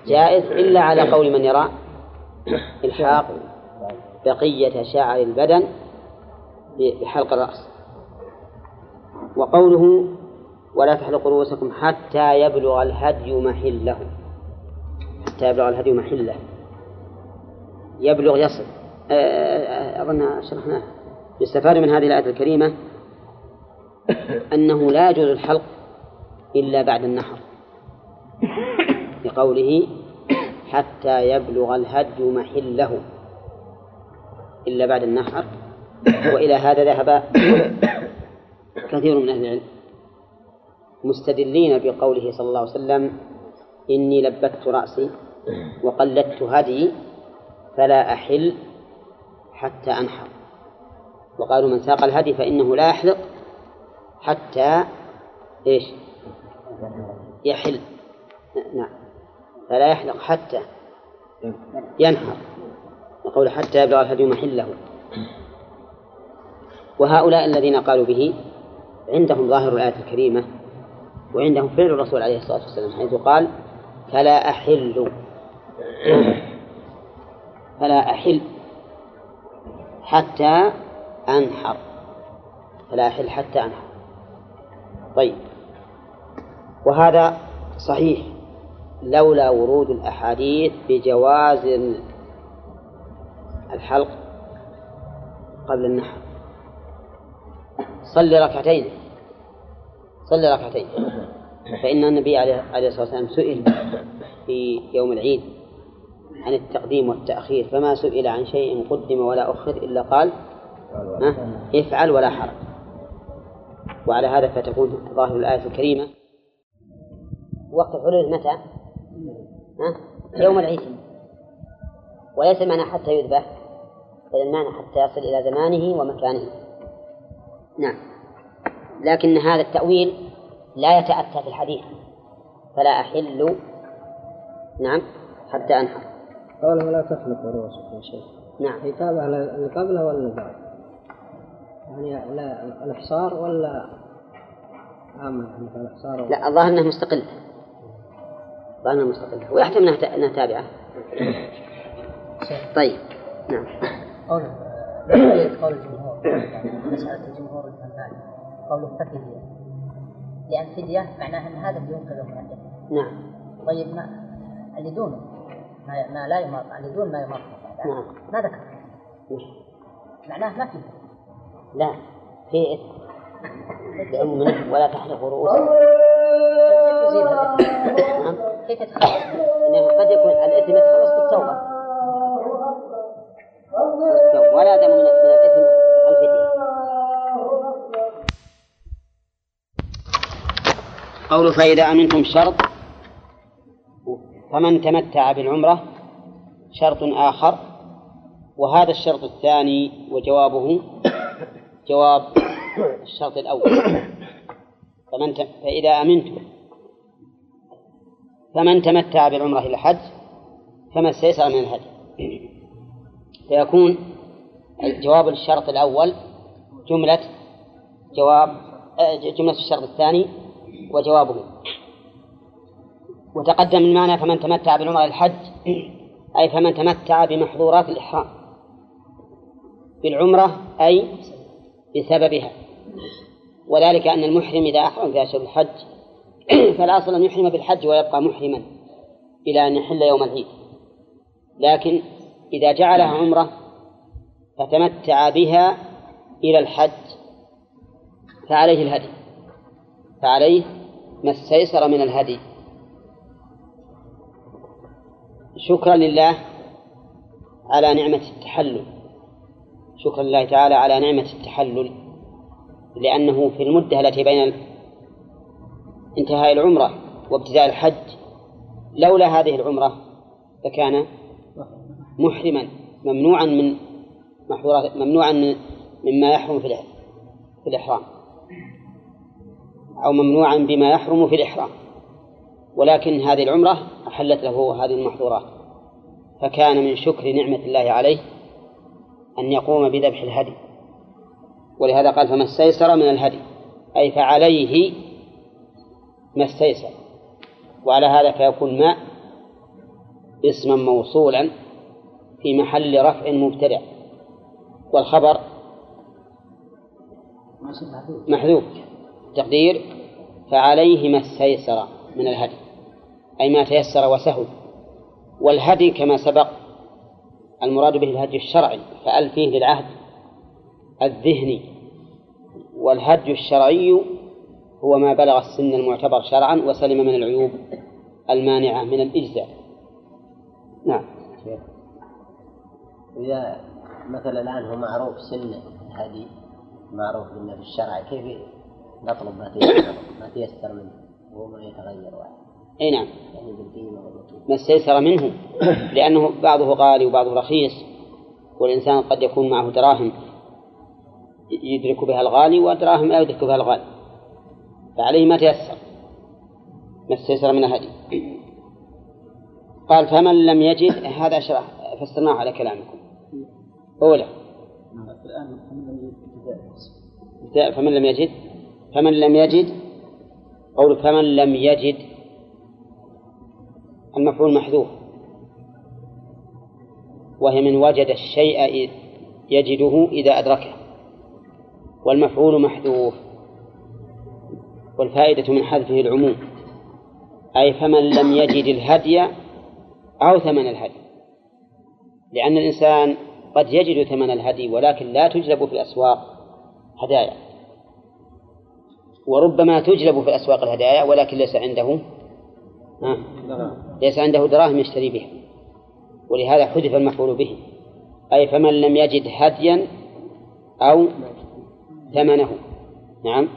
جائز. إلا على قول من يرى *coughs* إلحاق بقية شعر البدن بحلق الرأس. وقوله ولا تحلقوا رؤوسكم حتى يبلغ الهدي محله حتى يبلغ الهدي محله. يبلغ يصل. آه، آه، أظن شرحناه. يستفاد من هذه الآية الكريمة *coughs* أنه لا يجوز الحلق إلا بعد النحر. لقوله حتى يبلغ الهدي محله إلا بعد النحر. وإلى هذا ذهب كثير من أهل العلم مستدلين بقوله صلى الله عليه وسلم إني لبت رأسي وقلدت هدي فلا أحل حتى أنحر. وقالوا من ساق الهدي فإنه لا يحلق حتى إيش؟ يحل. نعم. فلا يحلق حتى ينحر. وقول حتى يبلغ الهدي محله. وهؤلاء الذين قالوا به عندهم ظاهر الآية الكريمة وعندهم فعل الرسول عليه الصلاة والسلام حيث قال فلا أحل. فلا أحل حتى أنحر. فلا أحل حتى أنحر. طيب. وهذا صحيح. لولا ورود الأحاديث بجواز الحلق قبل النحر. صلي ركعتين. صلي ركعتين. فإن النبي عليه الصلاة والسلام سئل في يوم العيد عن التقديم والتأخير فما سئل عن شيء قدم ولا أخر إلا قال افعل ولا حرج. وعلى هذا فتكون ظاهر الآية الكريمة. وقت الحلول متى؟ يوم العيد. وليس المعنى حتى يذبح بل المعنى حتى يصل إلى زمانه ومكانه. نعم. لكن هذا التأويل لا يتأتى في الحديث. فلا أحل. نعم. حتى أنحر. قوله لا تخلق رؤوسكم شيخ نعم حسابها اللي قبله ولا بعد؟ يعني لا الإحصار ولا عامة الإحصار لا الظاهر أنها مستقلة. الظاهر أنها مستقلة. ويحتمل أنها أنها تابعة. طيب. نعم. قول قول الجمهور. مسألة الجمهور الفنان. قوله ففدية لأن فدية معناها أن هذا ينقذ من الإثم نعم. طيب ما اللي دونه. ما, ما لا يماط اللي دون ما يماط نعم ما ذكر معناه ما فيه لا في إثم لعموم ولا تحلق نعم كيف يتخلص إنه قد يكون الإثم يتخلص بالتوبة ولا دم من من الإثم الفدية قول فإذا أمنتم شرط فمن تمتع بالعمرة شرط آخر وهذا الشرط الثاني وجوابه جواب الشرط الأول فمن. فإذا أمنتم فمن تمتع بالعمرة إلى الحج فما استيسر من الهدي فيكون الجواب للشرط الأول جملة جواب آه، جملة الشرط الثاني وجوابه وتقدم المعنى فمن تمتع بالعمرة الحج أي فمن تمتع بمحظورات الإحرام. بالعمرة أي بسببها. وذلك أن المحرم إذا أحرم في أشهر الحج *clears throat* فالأصل أن يحرم بالحج ويبقى محرما إلى أن يحل يوم العيد. لكن إذا جعلها عمرة فتمتع بها إلى الحج فعليه الهدي. فعليه ما استيسر من الهدي. شكرا لله على نعمة التحلل. شكرا لله تعالى على نعمة التحلل لأنه في المدة التي بين انتهاء العمرة وابتداء الحج لولا هذه العمرة لكان محرما ممنوعا من محظورات ممنوعا من مما يحرم في في الإحرام أو ممنوعا بما يحرم في الإحرام. ولكن هذه العمرة أحلت له هذه المحظورات. فكان من شكر نعمة الله عليه أن يقوم بذبح الهدي. ولهذا قال فما استيسر من الهدي. أي فعليه ما استيسر. وعلى هذا فيكون ماء اسما موصولا في محل رفع مبتدع. والخبر محذوف. تقدير فعليه ما استيسر. من الهدي أي ما تيسر وسهل والهدي كما سبق المراد به الهدي الشرعي فأل فيه للعهد الذهني. والهدي الشرعي هو ما بلغ السن المعتبر شرعا وسلم من العيوب المانعة من الإجزاء. نعم. إذا مثلا الآن هو معروف سن الهدي معروف لنا في الشرع كيف نطلب ما تيسر ما تيسر منه؟ وهو ما يتغير واحد. أي نعم. ما استيسر منه. لأنه بعضه غالي وبعضه رخيص. والإنسان قد يكون معه دراهم يدرك بها الغالي ودراهم لا يدرك بها الغالي. فعليه ما تيسر. ما استيسر من الهدي قال فمن لم يجد هذا شرح. فسرناه على كلامكم. أولى فمن لم يجد. فمن لم يجد قول فمن لم يجد المفعول محذوف وهي من وجد الشيء يجده إذا أدركه والمفعول محذوف والفائدة من حذفه العموم أي فمن لم يجد الهدي أو ثمن الهدي لأن الإنسان قد يجد ثمن الهدي ولكن لا تجلب في الأسواق هدايا. وربما تجلب في الأسواق الهدايا ولكن ليس عنده ليس عنده دراهم يشتري بها. ولهذا حذف المفعول به. أي فمن لم يجد هديا أو ثمنه. نعم.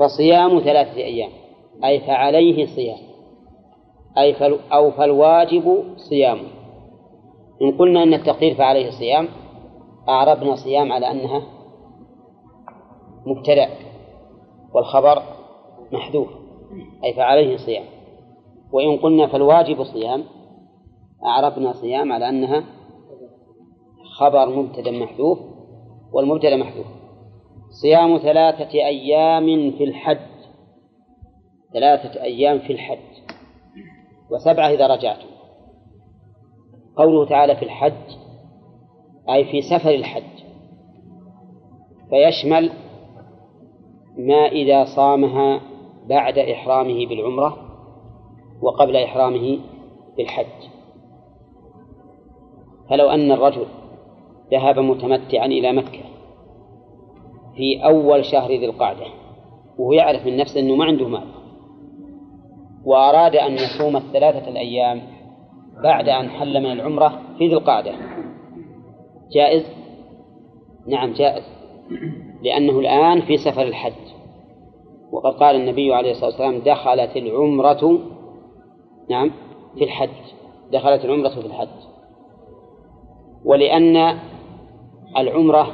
فصيام ثلاثة أيام. أي فعليه صيام. أي فل أو فالواجب صيامه إن قلنا أن التقدير فعليه صيام أعربنا صيام على أنها مبتدأ. والخبر محذوف أي فعليه صيام. وإن قلنا فالواجب صيام أعربنا صيام على أنها خبر مبتدأ محذوف والمبتدأ محذوف. صيام ثلاثة أيام في الحج ثلاثة أيام في الحج وسبعة إذا رجعتم. قوله تعالى في الحج أي في سفر الحج فيشمل ما إذا صامها بعد إحرامه بالعمرة وقبل إحرامه بالحج فلو أن الرجل ذهب متمتعا إلى مكة في أول شهر ذي القعدة وهو يعرف من نفسه أنه ما عنده مال وأراد أن يصوم الثلاثة الأيام بعد أن حل من العمرة في ذي القعدة جائز؟ نعم جائز لأنه الآن في سفر الحج. وقد قال النبي عليه الصلاة والسلام دخلت العمرة نعم في الحج. دخلت العمرة في الحج. ولأن العمرة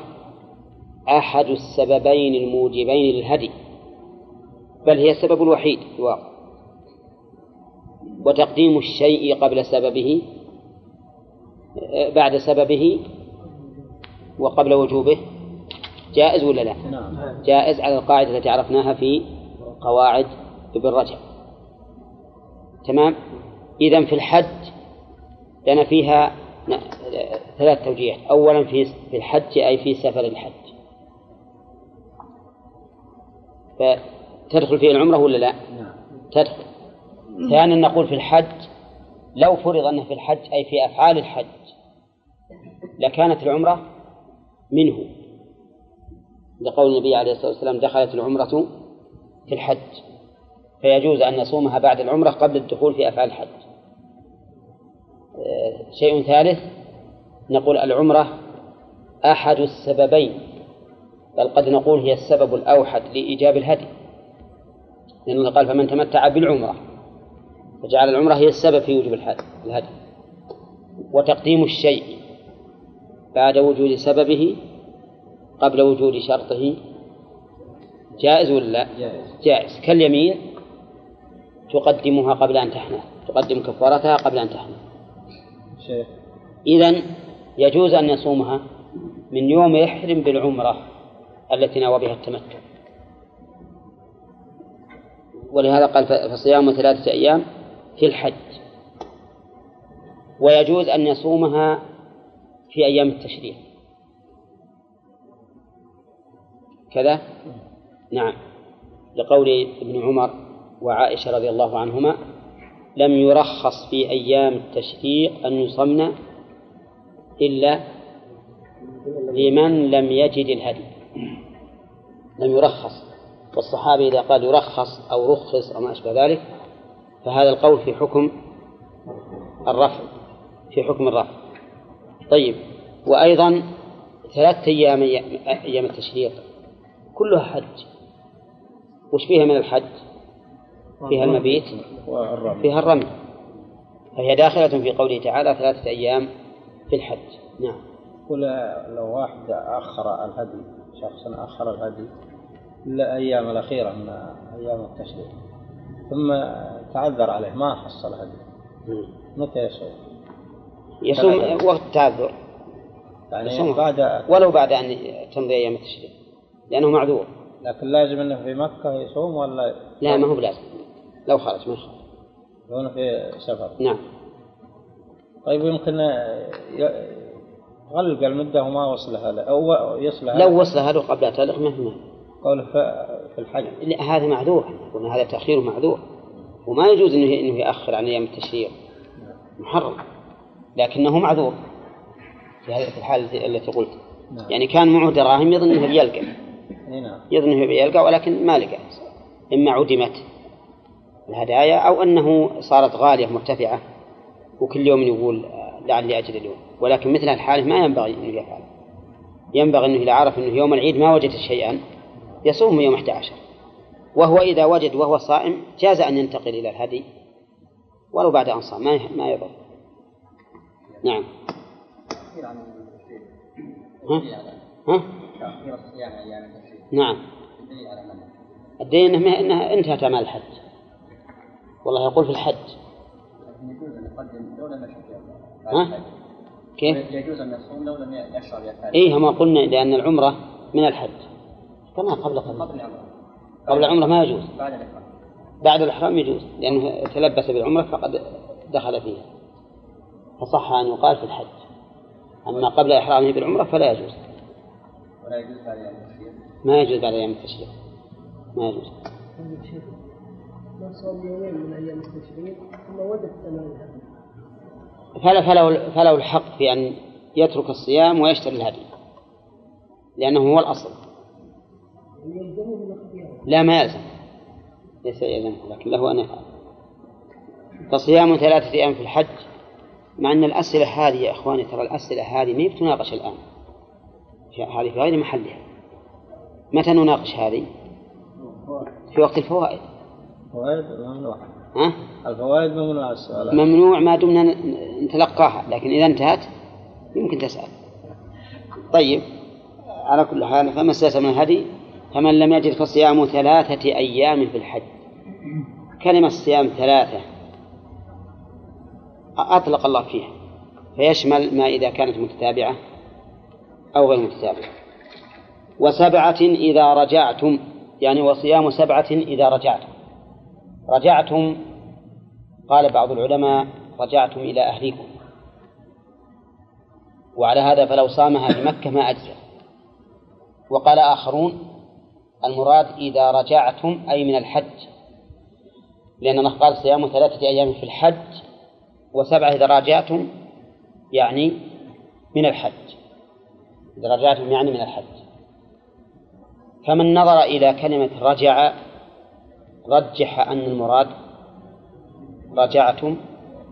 أحد السببين الموجبين للهدي بل هي السبب الوحيد في الواقع. وتقديم الشيء قبل سببه بعد سببه وقبل وجوبه. جائز ولا لا؟ جائز على القاعدة التي عرفناها في قواعد ابن رجب. تمام؟ إذا في الحج لنا فيها ثلاث توجيهات. أولا في في الحج أي في سفر الحج. فتدخل فيه العمرة ولا لا؟ تدخل. ثانيا نقول في الحج لو فرض أنه في الحج أي في أفعال الحج لكانت العمرة منه. لقول النبي عليه الصلاة والسلام دخلت العمرة في الحج. فيجوز أن نصومها بعد العمرة قبل الدخول في أفعال الحج. شيء ثالث نقول العمرة أحد السببين بل قد نقول هي السبب الأوحد لإيجاب الهدي. لأنه قال فمن تمتع بالعمرة فجعل العمرة هي السبب في وجوب الهدي. وتقديم الشيء بعد وجود سببه قبل وجود شرطه جائز ولا لا؟ جائز. جائز. كاليمين تقدمها قبل أن تحنث تقدم كفارتها قبل أن تحنث. إذن يجوز أن يصومها من يوم يحرم بالعمرة التي نوى بها التمتع. ولهذا قال فصيام ثلاثة أيام في الحج. ويجوز أن يصومها في أيام التشريق. كذا؟ نعم. لقول ابن عمر وعائشة رضي الله عنهما لم يرخص في أيام التشريق أن يصمن إلا لمن لم يجد الهدي. لم يرخص. والصحابي إذا قال يرخص أو رخص أو ما أشبه ذلك فهذا القول في حكم الرفع في حكم الرفع طيب. وأيضا ثلاثة أيام أيام التشريق. كلها حج. وش فيها من الحج؟ فيها المبيت. فيها الرمي فهي داخلة في قوله تعالى ثلاثة أيام في الحج. نعم. ولا لو واحد أخر الهدي شخص أخر الهدي الأيام الأخيرة من أيام التشريق. ثم تعذر عليه ما حصل هدي. متى يصوم؟ يصوم وقت التعذر يعني يصوم. بعد ولو بعد أن تمضي أيام التشريق. لأنه معذور. لكن لازم إنه في مكة يصوم ولا لا ما هو بلازم. لو خرج ما يخرج يكون في سفر. نعم. طيب يمكن يغلق المدة وما وصلها له أو يصلها لو وصل هذا قبل تعلق ما في مانع قوله في الحج. لا هذا معذور قلنا هذا تأخير معذور. وما يجوز إنه إنه يأخر عن أيام التشريق. محرم. لكنه معذور. في هذه الحالة التي قلت. نعم. يعني كان معه دراهم يظن إنه بيلقى إي نعم. يظن انه بيلقى ولكن ما لقى. إما عدمت الهدايا أو أنه صارت غالية مرتفعة وكل يوم يقول لعلي أجد اليوم. ولكن مثل الحالة ما ينبغي انه يفعل. ينبغي أنه إذا عرف أنه يوم العيد ما وجد شيئا يصوم يوم 11 وهو إذا وجد وهو صائم جاز أن ينتقل إلى الهدي ولو بعد أن صام. ما ما يضر. نعم. ها؟ ها؟ نعم. الدين إنه إنها انتهت أعمال الحج. والله يقول في الحج. يجوز يقدم لو لم ها؟ كيف؟ يجوز أن يصوم لو لم يشرب يكاد إيه ما قلنا لأن العمرة من الحج. كما قبل قبل. قبل العمرة. قبل العمرة ما يجوز. بعد الإحرام. بعد الإحرام يجوز لأنه تلبس بالعمرة فقد دخل فيها. فصح أن يقال في الحج. أما قبل إحرامه بالعمرة فلا يجوز. ولا يجوز بعد ما يجوز بعد أيام التشريق. ما يجوز. ما صام يومين من أيام التشريق ثم الهدي. فلا فله, فله الحق في أن يترك الصيام ويشتري الهدي لأنه هو الأصل. لا ما يلزم. ليس يلزم لكن له أن يفعل. فصيام ثلاثة أيام في الحج مع أن الأسئلة هذه يا إخواني ترى الأسئلة هذه ما بتناقش الآن. هذه في غير محلها. متى نناقش هذه؟ في وقت الفوائد. فوائد ممنوع. ها؟ الفوائد ممنوع السؤال. ممنوع ما دمنا نتلقاها لكن إذا انتهت يمكن تسأل. طيب على كل حال فما استيسر من الهدي؟ فمن لم يجد فصيام ثلاثة أيام في الحج. كلمة الصيام ثلاثة. أطلق الله فيها. فيشمل ما إذا كانت متتابعة أو غير متتابعة. وسبعة إذا رجعتم يعني وصيام سبعة إذا رجعتم. رجعتم قال بعض العلماء رجعتم إلى أهليكم. وعلى هذا فلو صامها في مكة ما أجزى. وقال آخرون المراد إذا رجعتم أي من الحج. لأن الله قال صيام ثلاثة أيام في الحج وسبعة إذا راجعتم يعني من الحج. إذا رجعتم يعني من الحج. فمن نظر إلى كلمة رجع رجح أن المراد رجعتم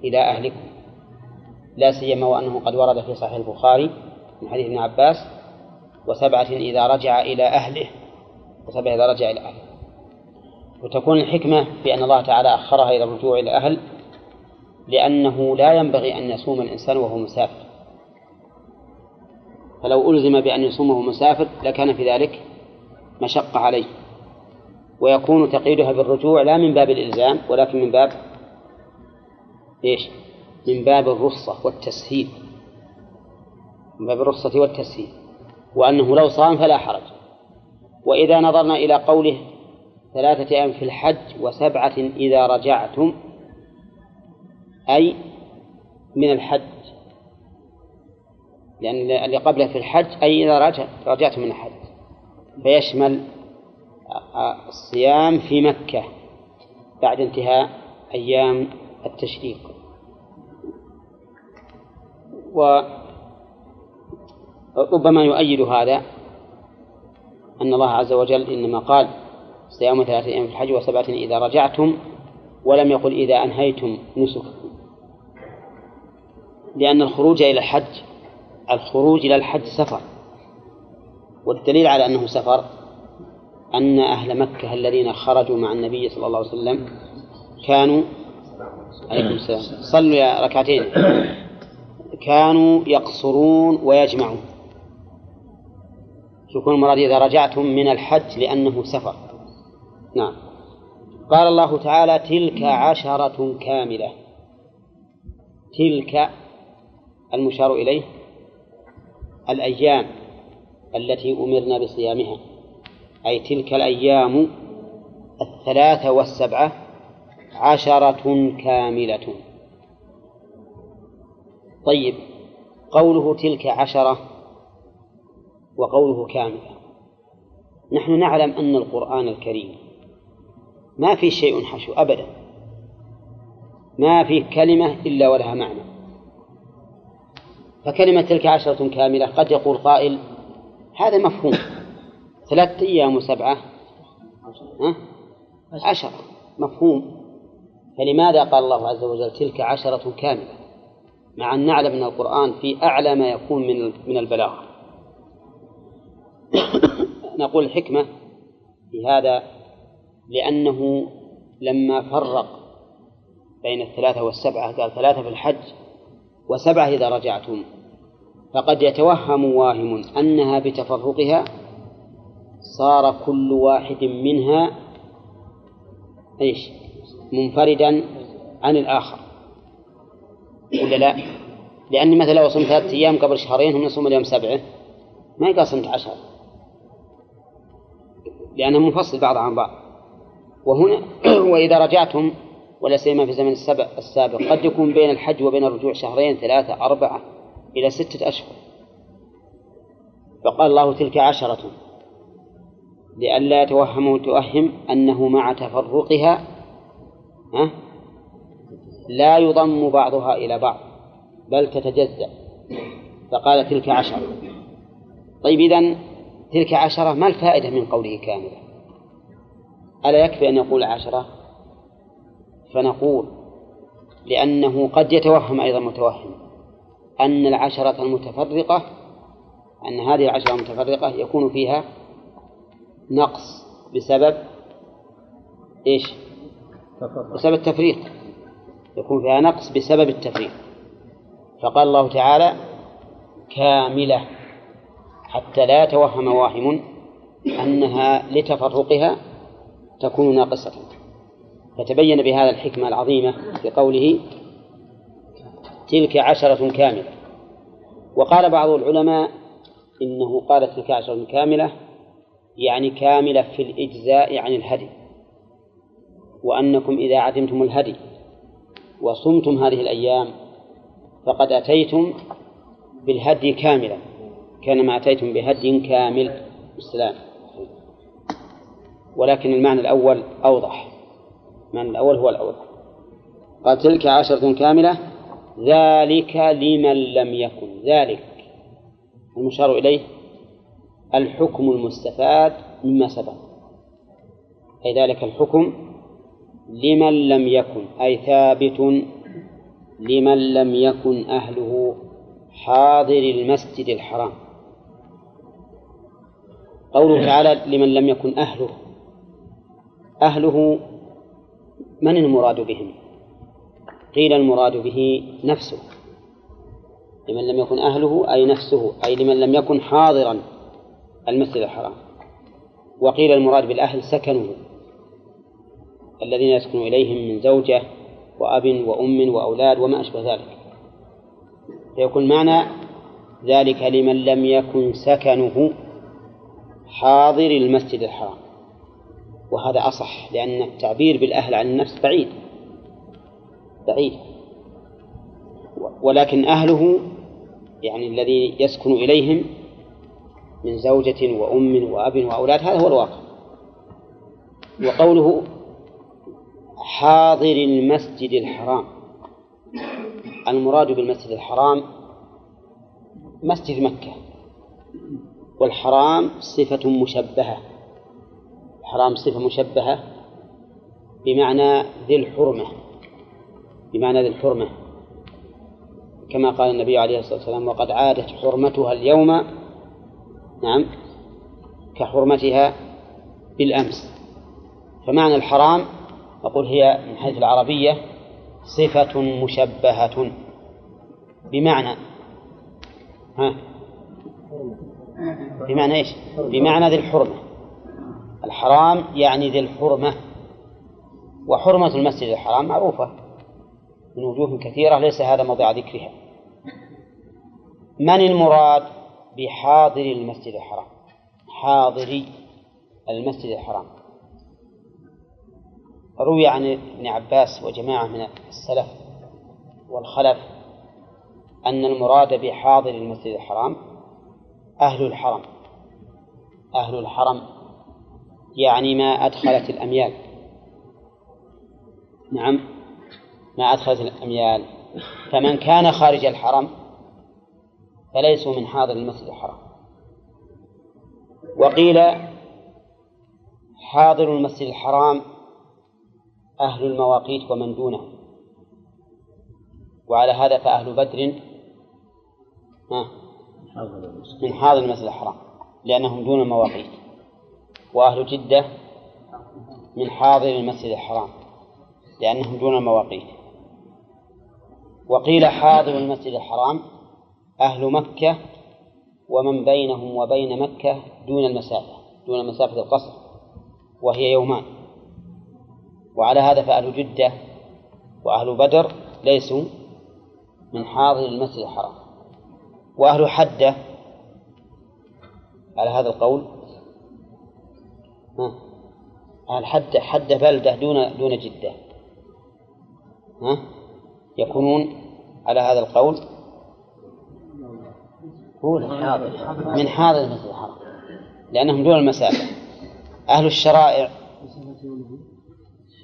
إلى أهلكم. لا سيما وأنه قد ورد في صحيح البخاري من حديث ابن عباس وسبعة إذا رجع إلى أهله وسبعة إذا رجع إلى أهله. وتكون الحكمة في أن الله تعالى أخرها إلى الرجوع إلى الأهل لأنه لا ينبغي أن يصوم الإنسان وهو مسافر. فلو ألزم بأن يصوم وهو مسافر لكان في ذلك مشقة عليه ويكون تقييدها بالرجوع لا من باب الإلزام ولكن من باب إيش؟ من باب الرخصة والتسهيل. من باب الرخصة والتسهيل. وأنه لو صام فلا حرج. وإذا نظرنا إلى قوله ثلاثة أيام في الحج وسبعة إذا رجعتم أي من الحج. لأن اللي قبله في الحج أي إذا رجع رجعتم من الحج. فيشمل الصيام في مكة بعد انتهاء أيام التشريق. وربما يؤيد هذا أن الله عز وجل إنما قال صيام ثلاثة أيام في الحج وسبعة إذا رجعتم ولم يقل إذا أنهيتم نسككم. لأن الخروج إلى الحج الخروج إلى الحج سفر. والدليل على أنه سفر أن أهل مكة الذين خرجوا مع النبي صلى الله عليه وسلم كانوا عليكم السلام. صلوا يا ركعتين. كانوا يقصرون ويجمعون. يكون المراد؟ إذا رجعتم من الحج لأنه سفر. نعم. قال الله تعالى تلك عشرة كاملة. تلك المشار إليه الأيام. التي أمرنا بصيامها أي تلك الأيام الثلاثة والسبعة عشرة كاملة. طيب قوله تلك عشرة وقوله كاملة نحن نعلم أن القرآن الكريم ما في شيء حشو أبدا ما في كلمة إلا ولها معنى. فكلمة تلك عشرة كاملة قد يقول قائل هذا مفهوم. ثلاثة أيام وسبعة؟ عشرة مفهوم. فلماذا قال الله عز وجل تلك عشرة كاملة؟ مع أن نعلم أن القرآن في أعلى ما يكون من من البلاغة *coughs* نقول الحكمة في هذا لأنه لما فرق بين الثلاثة والسبعة قال ثلاثة في الحج وسبعة إذا رجعتم. فقد يتوهم واهم أنها بتفرقها صار كل واحد منها إيش؟ منفردا عن الآخر. ولا لا؟ لأني مثلا لو صمت ثلاثة أيام قبل شهرين هم يصوم اليوم سبعة. ما يقال صمت عشر. لأنه منفصل بعض عن بعض. وهنا *clears throat* وإذا رجعتم ولا سيما في زمن السبع السابق قد يكون بين الحج وبين الرجوع شهرين ثلاثة أربعة. إلى ستة أشهر. فقال الله تلك عشرة لئلا يتوهم توهم أنه مع تفرقها ها لا يضم بعضها إلى بعض بل تتجزأ. فقال تلك عشرة. طيب إذن تلك عشرة ما الفائدة من قوله كاملة؟ ألا يكفي أن يقول عشرة؟ فنقول لأنه قد يتوهم أيضا متوهم. أن العشرة المتفرقة أن هذه العشرة المتفرقة يكون فيها نقص بسبب إيش؟ بسبب التفريط يكون فيها نقص بسبب التفريط فقال الله تعالى كاملة. حتى لا يتوهم واهم أنها لتفرقها تكون ناقصة. فتبين بهذا الحكمة العظيمة في قوله تلك عشرة كاملة. وقال بعض العلماء إنه قال تلك عشرة كاملة يعني كاملة في الإجزاء عن الهدي. وأنكم إذا عدمتم الهدي وصمتم هذه الأيام فقد أتيتم بالهدي كاملا كانما أتيتم بهدي كامل السلام ولكن المعنى الأول أوضح. المعنى الأول هو الأوضح. قال تلك عشرة كاملة ذلك لمن لم يكن. ذلك المشار إليه الحكم المستفاد مما سبق. أي ذلك الحكم لمن لم يكن أي ثابت لمن لم يكن أهله حاضر المسجد الحرام. قوله تعالى لمن لم يكن أهله أهله من المراد بهم؟ قيل المراد به نفسه. لمن لم يكن أهله أي نفسه أي لمن لم يكن حاضرا المسجد الحرام. وقيل المراد بالأهل سكنه الذين يسكن إليهم من زوجة وأب وأم وأولاد وما أشبه ذلك. فيكون معنى ذلك لمن لم يكن سكنه حاضر المسجد الحرام. وهذا أصح لأن التعبير بالأهل عن النفس بعيد. بعيد ولكن أهله يعني الذي يسكن إليهم من زوجة وأم وأب وأولاد هذا هو الواقع. وقوله حاضر المسجد الحرام المراد بالمسجد الحرام مسجد مكة. والحرام صفة مشبهة الحرام صفة مشبهة بمعنى ذي الحرمة. بمعنى ذي الحرمة. كما قال النبي عليه الصلاة والسلام وقد عادت حرمتها اليوم نعم كحرمتها بالأمس. فمعنى الحرام أقول هي من حيث العربية صفة مشبهة. بمعنى ها بمعنى إيش؟ بمعنى ذي الحرمة. الحرام يعني ذي الحرمة. وحرمة المسجد الحرام معروفة. من وجوه كثيرة ليس هذا موضع ذكرها. من المراد بحاضر المسجد الحرام؟ حاضري المسجد الحرام. روي عن ابن عباس وجماعة من السلف والخلف أن المراد بحاضر المسجد الحرام أهل الحرم. أهل الحرم يعني ما أدخلت الأميال. نعم. ما أدخلت الأميال. فمن كان خارج الحرم فليسوا من حاضر المسجد الحرام. وقيل حاضر المسجد الحرام أهل المواقيت ومن دونه. وعلى هذا فأهل بدر من حاضر المسجد الحرام لأنهم دون المواقيت. وأهل جدة من حاضر المسجد الحرام لأنهم دون المواقيت. وقيل حاضر المسجد الحرام أهل مكة ومن بينهم وبين مكة دون المسافة دون مسافة القصر وهي يومان. وعلى هذا فأهل جدة وأهل بدر ليسوا من حاضر المسجد الحرام. وأهل حدة على هذا القول ها أهل حدة حدة بلدة دون دون جدة ها. يكونون على هذا القول؟ من حاضر. المسجد الحرام. لأنهم دون المسافة. أهل الشرائع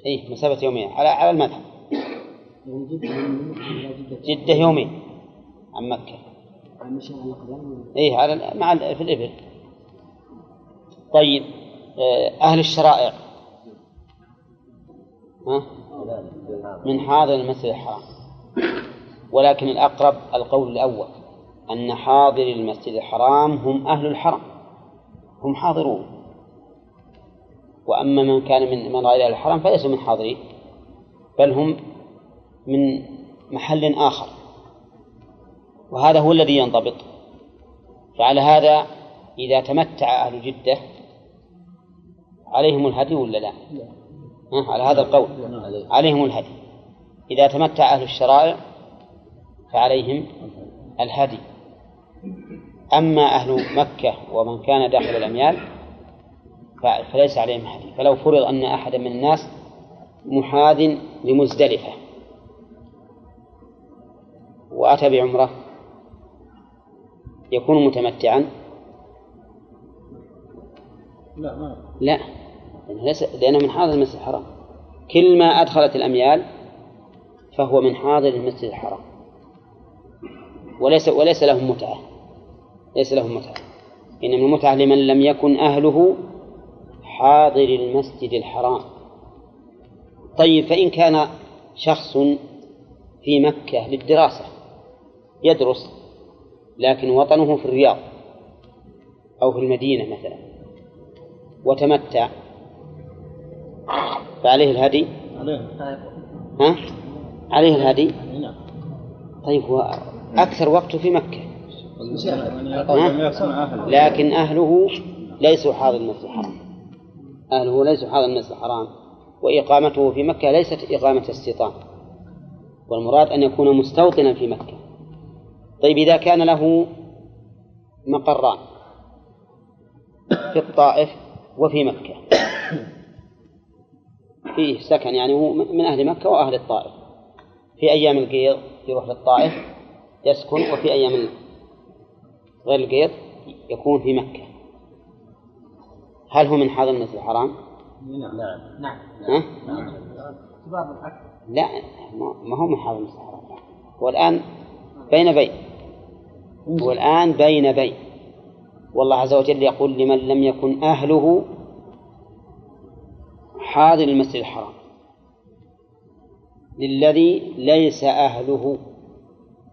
أي مسافة يومين على على المذهب. جدة يومين عن مكة. أي على مع في الإبل. طيب أهل الشرائع. ها؟ من حاضر المسجد الحرام. ولكن الأقرب القول الأول أن حاضر المسجد الحرام هم أهل الحرم هم حاضرون. وأما من كان من من غير الحرم فليسوا من حاضرين بل هم من محل آخر. وهذا هو الذي ينضبط. فعلى هذا إذا تمتع أهل جدة عليهم الهدي ولا لا؟ على هذا القول. عليهم الهدي. إذا تمتع أهل الشرائع فعليهم الهدي. أما أهل مكة ومن كان داخل الأميال فليس عليهم هدي. فلو فرض أن أحدا من الناس محاذ لمزدلفة وأتى بعمرة يكون متمتعا؟ لا ما لا ليس لأنه من حاضر المسجد الحرام. كل ما أدخلت الأميال فهو من حاضر المسجد الحرام. وليس وليس لهم متعة. ليس لهم متعة. إنما المتعة لمن لم يكن أهله حاضر المسجد الحرام. طيب فإن كان شخص في مكة للدراسة يدرس لكن وطنه في الرياض أو في المدينة مثلا وتمتع فعليه الهدي؟ ها؟ عليه الهدي؟ نعم. طيب هو أكثر وقته في مكة. لكن أهله ليسوا حاضر المسجد الحرام. أهله ليسوا حاضر المسجد الحرام وإقامته في مكة ليست إقامة استيطان. والمراد أن يكون مستوطنا في مكة. طيب إذا كان له مقران في الطائف وفي مكة فيه سكن يعني هو من أهل مكة وأهل الطائف. في أيام القيض يروح للطائف يسكن وفي أيام غير القيض يكون في مكة. هل هو من حاضر المسجد الحرام؟ نعم. نعم. ها؟ لا ما ما هو من حاضر المسجد الحرام. هو الآن بين بين هو الآن بين بين والله عز وجل يقول لمن لم يكن أهله حاضر المسجد الحرام. للذي ليس أهله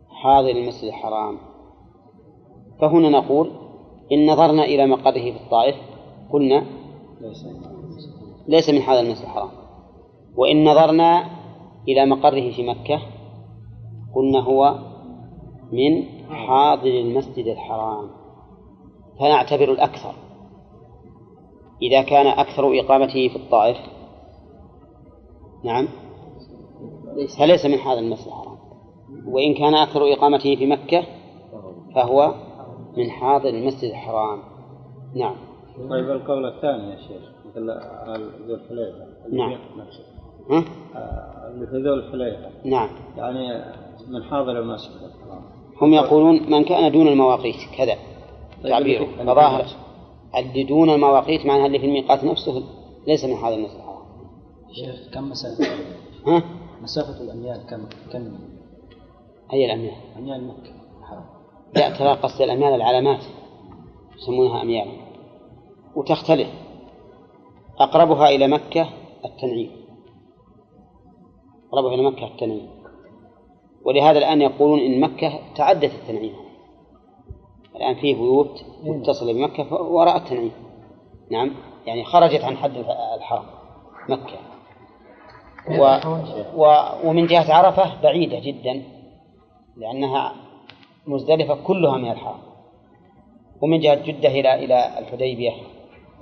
حاضر المسجد الحرام. فهنا نقول إن نظرنا إلى مقره في الطائف قلنا ليس من هذا المسجد الحرام. وإن نظرنا إلى مقره في مكة قلنا هو من حاضر المسجد الحرام. فنعتبر الأكثر. إذا كان أكثر إقامته في الطائف نعم فليس من هذا المسجد الحرام. وإن كان أكثر إقامته في مكة فهو من حاضر المسجد الحرام. نعم. طيب القول الثاني يا شيخ مثل ذو الحليفة. نعم. في نفسه. ها؟ آه، اللي في ذو الحليفة. نعم. يعني من حاضر المسجد الحرام. هم يقولون من كان دون المواقيت كذا. طيب تعبيره اللي في- فظاهر. اللي دون المواقيت معناها اللي في الميقات نفسه ليس من هذا المسجد الحرام. شيخ كم مسافة ها؟ مسافة الأميال كم كم؟ أي الأميال؟ أميال مكة. حرام. لا ترى قصد الأميال العلامات يسمونها أميال. وتختلف. أقربها إلى مكة التنعيم. أقربها إلى مكة التنعيم. ولهذا الآن يقولون إن مكة تعدت التنعيم. الآن فيه بيوت متصلة بمكة وراء التنعيم. نعم؟ يعني خرجت عن حد الحرم. مكة. و و ومن جهة عرفة بعيدة جدا لأنها مزدلفة كلها من الحرم. ومن جهة جدة إلى إلى الحديبية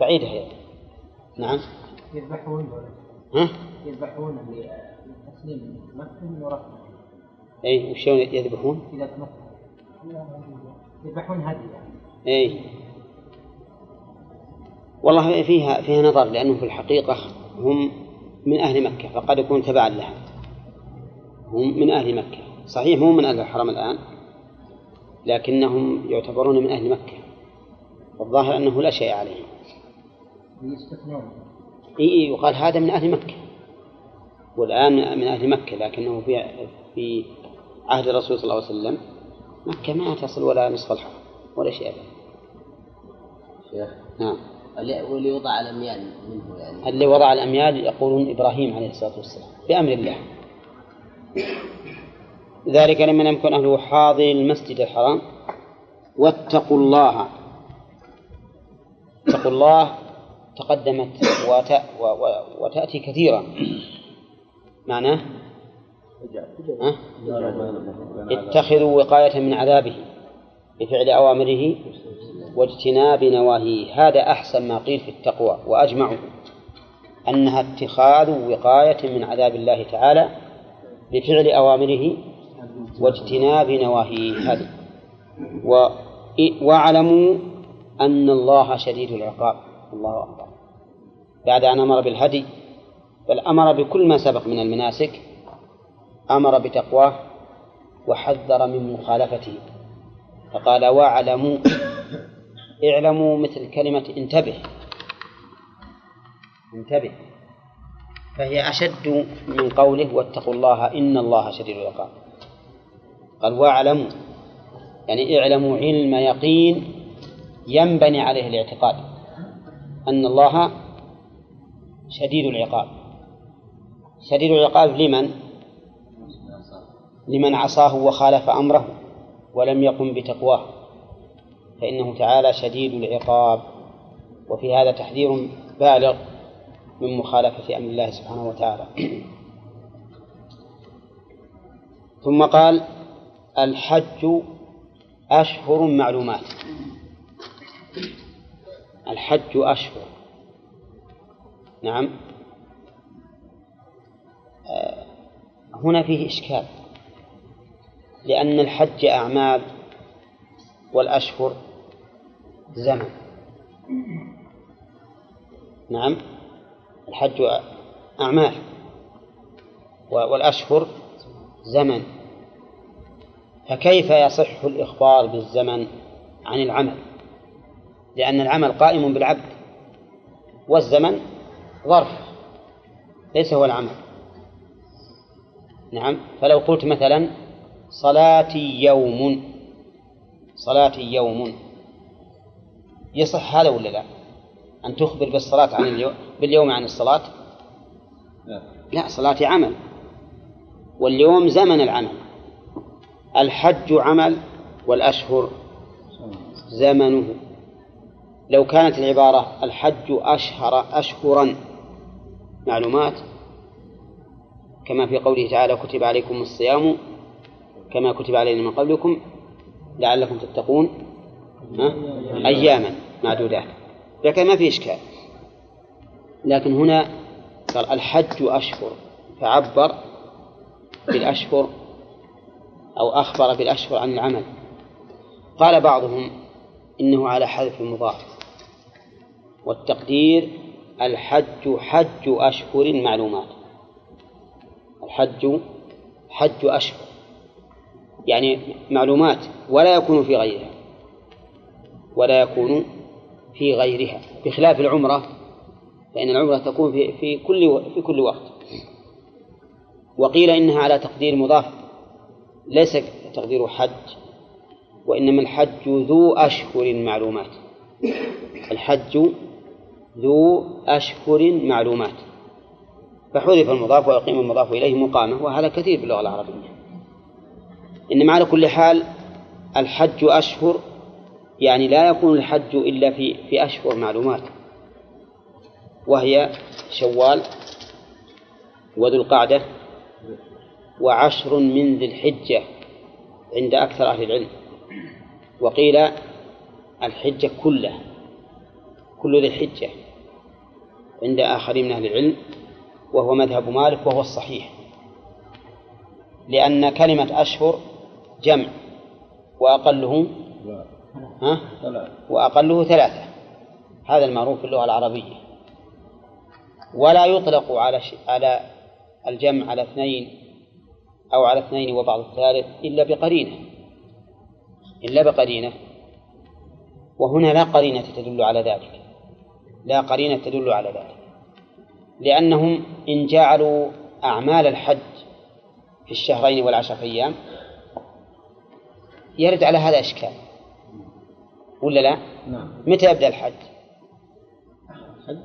بعيدة هي. نعم. يذبحون ها؟ يذبحون لتسليم مكة وراء أي وشلون يذبحون؟ إذا تمكن يذبحون هدي يعني أي. والله فيها فيها نظر لأنه في الحقيقة هم من أهل مكة فقد يكون تبعا لها. هم من أهل مكة. صحيح هم من أهل الحرم الآن لكنهم يعتبرون من أهل مكة. والظاهر أنه لا شيء عليهم. إي إي يقال هذا من أهل مكة. والآن من أهل مكة لكنه في في عهد الرسول صلى الله عليه وسلم. مكة ما تصل ولا نصف الحرم ولا شيء أبدا. شيخ نعم. واللي وضع الأميال منه يعني. اللي وضع الأميال يقولون إبراهيم عليه الصلاة والسلام بأمر الله. ذلك لمن لم يكن أهله حاضر المسجد الحرام. واتقوا الله. اتقوا الله. تقدمت. وتأتي كثيرا. معناه؟ اتخذوا وقاية من عذابه بفعل أوامره. واجتناب نواهيه. هذا أحسن ما قيل في التقوى وأجمعه أنها اتخاذ وقاية من عذاب الله تعالى بفعل أوامره واجتناب نواهيه هذه. و... واعلموا أن الله شديد العقاب. الله أكبر. بعد أن أمر بالهدي بل أمر بكل ما سبق من المناسك أمر بتقواه وحذر من مخالفته. فقال واعلموا اعلموا مثل كلمة انتبه. انتبه. فهي أشد من قوله واتقوا الله إن الله شديد العقاب. قال واعلموا. يعني اعلموا علم يقين ينبني عليه الاعتقاد أن الله شديد العقاب. شديد العقاب لمن؟ لمن عصاه وخالف أمره ولم يقم بتقواه. فإنه تعالى شديد العقاب وفي هذا تحذير بالغ من مخالفة أمر الله سبحانه وتعالى. *clears throat* ثم قال الحج أشهر معلومات. الحج أشهر. نعم. آه، هنا فيه إشكال لأن الحج أعمال والأشهر زمن. نعم. الحج أعمال. والأشهر زمن. فكيف يصح الإخبار بالزمن عن العمل؟ لأن العمل قائم بالعبد. والزمن ظرف. ليس هو العمل. نعم. فلو قلت مثلا صلاتي يوم. صلاتي يوم. يصح هذا ولا لا؟ أن تخبر بالصلاة عن اليوم باليوم عن الصلاة؟ لا. لا صلاتي عمل واليوم زمن العمل الحج عمل والأشهر زمنه لو كانت العبارة الحج أشهر أشهرا معلومات كما في قوله تعالى كتب عليكم الصيام كما كتب علينا من قبلكم لعلكم تتقون؟ أياما معدودات لكن ما في إشكال. لكن هنا قال الحج أشهر فعبر بالأشهر أو أخبر بالأشهر عن العمل. قال بعضهم إنه على حذف المضاف والتقدير الحج حج أشهر معلومات. الحج حج أشهر. يعني معلومات ولا يكون في غيرها. ولا يكون في غيرها بخلاف العمرة فإن العمرة تكون في في كل في كل وقت. وقيل إنها على تقدير مضاف ليس تقدير حج وإنما الحج ذو أشهر معلومات. الحج ذو أشهر معلومات. فحذف المضاف ويقيم المضاف إليه مقامه وهذا كثير باللغة العربية. إنما على كل حال الحج أشهر يعني لا يكون الحج إلا في في أشهر معلومات وهي شوال وذو القعدة وعشر من ذي الحجة عند أكثر أهل العلم. وقيل الحجة كلها كل ذي الحجة عند آخرين من أهل العلم وهو مذهب مالك وهو الصحيح. لأن كلمة أشهر جمع وأقله ها؟ وأقله ثلاثة. هذا المعروف في اللغة العربية. ولا يطلق على ش... على الجمع على اثنين أو على اثنين وبعض الثالث إلا بقرينة. إلا بقرينة. وهنا لا قرينة تدل على ذلك. لا قرينة تدل على ذلك. لأنهم إن جعلوا أعمال الحج في الشهرين والعشرة أيام يرد على هذا إشكال. ولا لا؟ نعم. متى يبدأ الحج؟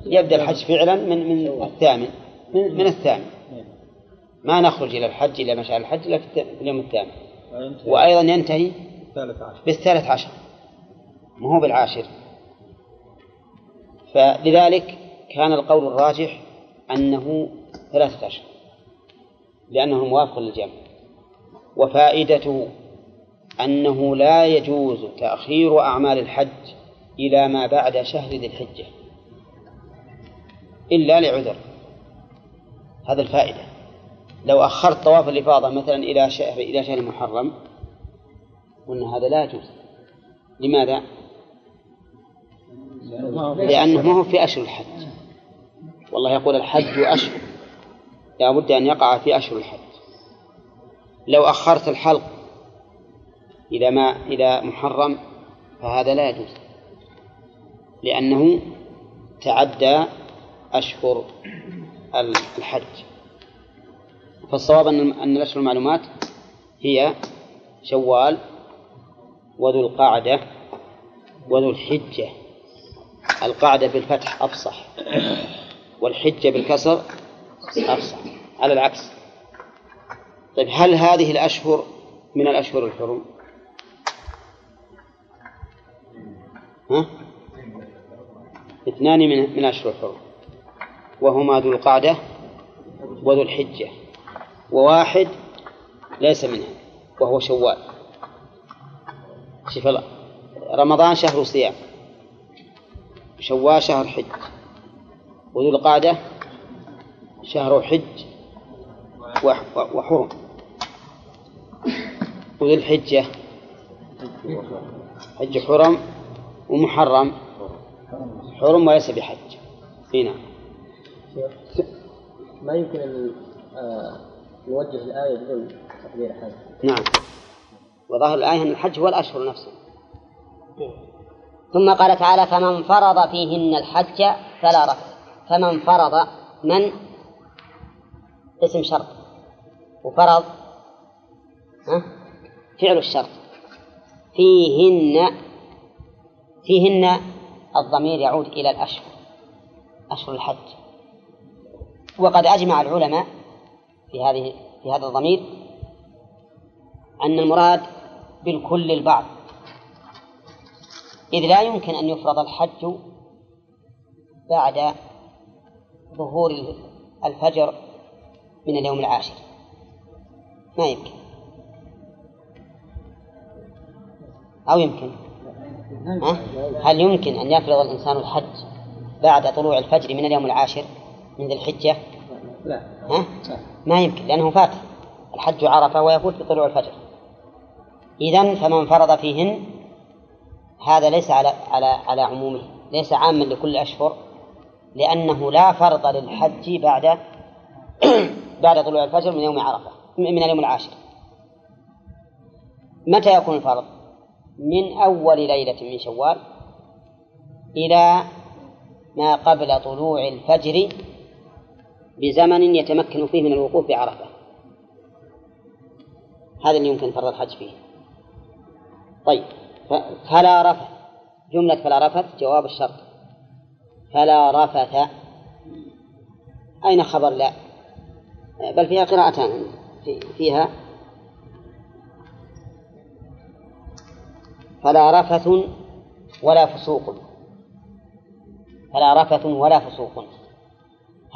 يبدأ الحج فعلا من من الثامن. من, من الثامن. ما نخرج إلى الحج إلى مشاعر الحج إلا في اليوم الثامن. وأيضا ينتهي بالثالث عشر. ما هو بالعاشر. فلذلك كان القول الراجح أنه ثلاثة أشهر لأنه موافق للجمع. وفائدته أنه لا يجوز تأخير أعمال الحج إلى ما بعد شهر ذي الحجة إلا لعذر. هذا الفائدة. لو أخرت طواف الإفاضة مثلا إلى شهر إلى شهر محرم قلنا هذا لا يجوز. لماذا؟ لأنه ما هو في أشهر الحج. والله يقول الحج أشهر. لا بد أن يقع في أشهر الحج. لو أخرت الحلق إلى ما إلى محرم فهذا لا يجوز. لأنه تعدى أشهر الحج. فالصواب أن أن الأشهر المعلومات هي شوال وذو القعدة وذو الحجة. القعدة بالفتح أفصح والحجة بالكسر أفصح. على العكس. طيب هل هذه الأشهر من الأشهر الحرم؟ ها؟ اثنان من من أشهر الحرم. وهما ذو القعدة وذو الحجة. وواحد ليس منها وهو شوال. شوف رمضان شهر صيام. شوال شهر حج. وذو القعدة شهر حج وحرم. وذو الحجة حج حرم ومحرم. حرم وليس بحج. هنا ما يمكن آه، نوجه الآية بدون تقدير حاجة نعم. وظاهر الآية أن الحج هو الأشهر نفسه. ثم قال تعالى فمن فرض فيهن الحج فلا رفث. فمن فرض من؟ اسم شرط. وفرض ها؟ فعل الشرط. فيهن فيهن الضمير يعود إلى الأشهر أشهر الحج. وقد أجمع العلماء في هذه في هذا الضمير أن المراد بالكل البعض. إذ لا يمكن أن يفرض الحج بعد ظهور الفجر من اليوم العاشر. ما يمكن. أو يمكن؟ هل يمكن أن يفرض الإنسان الحج بعد طلوع الفجر من اليوم العاشر من ذي الحجة؟ لا. ها؟ ما يمكن لأنه فات. الحج عرفة ويفوت بطلوع الفجر. إذا فمن فرض فيهن هذا ليس على على على عمومه ليس عاما لكل الأشهر لأنه لا فرض للحج بعد *clears throat* بعد طلوع الفجر من يوم عرفة من اليوم العاشر. متى يكون الفرض؟ من أول ليلة من شوال إلى ما قبل طلوع الفجر بزمن يتمكن فيه من الوقوف بعرفة. هذا اللي يمكن فرض الحج فيه. طيب فلا رفث. جملة فلا رفث جواب الشرط. فلا رفث. أين خبر لا؟ بل فيها قراءتان فيها فلا رفث ولا فسوق. فلا رفث ولا فسوق.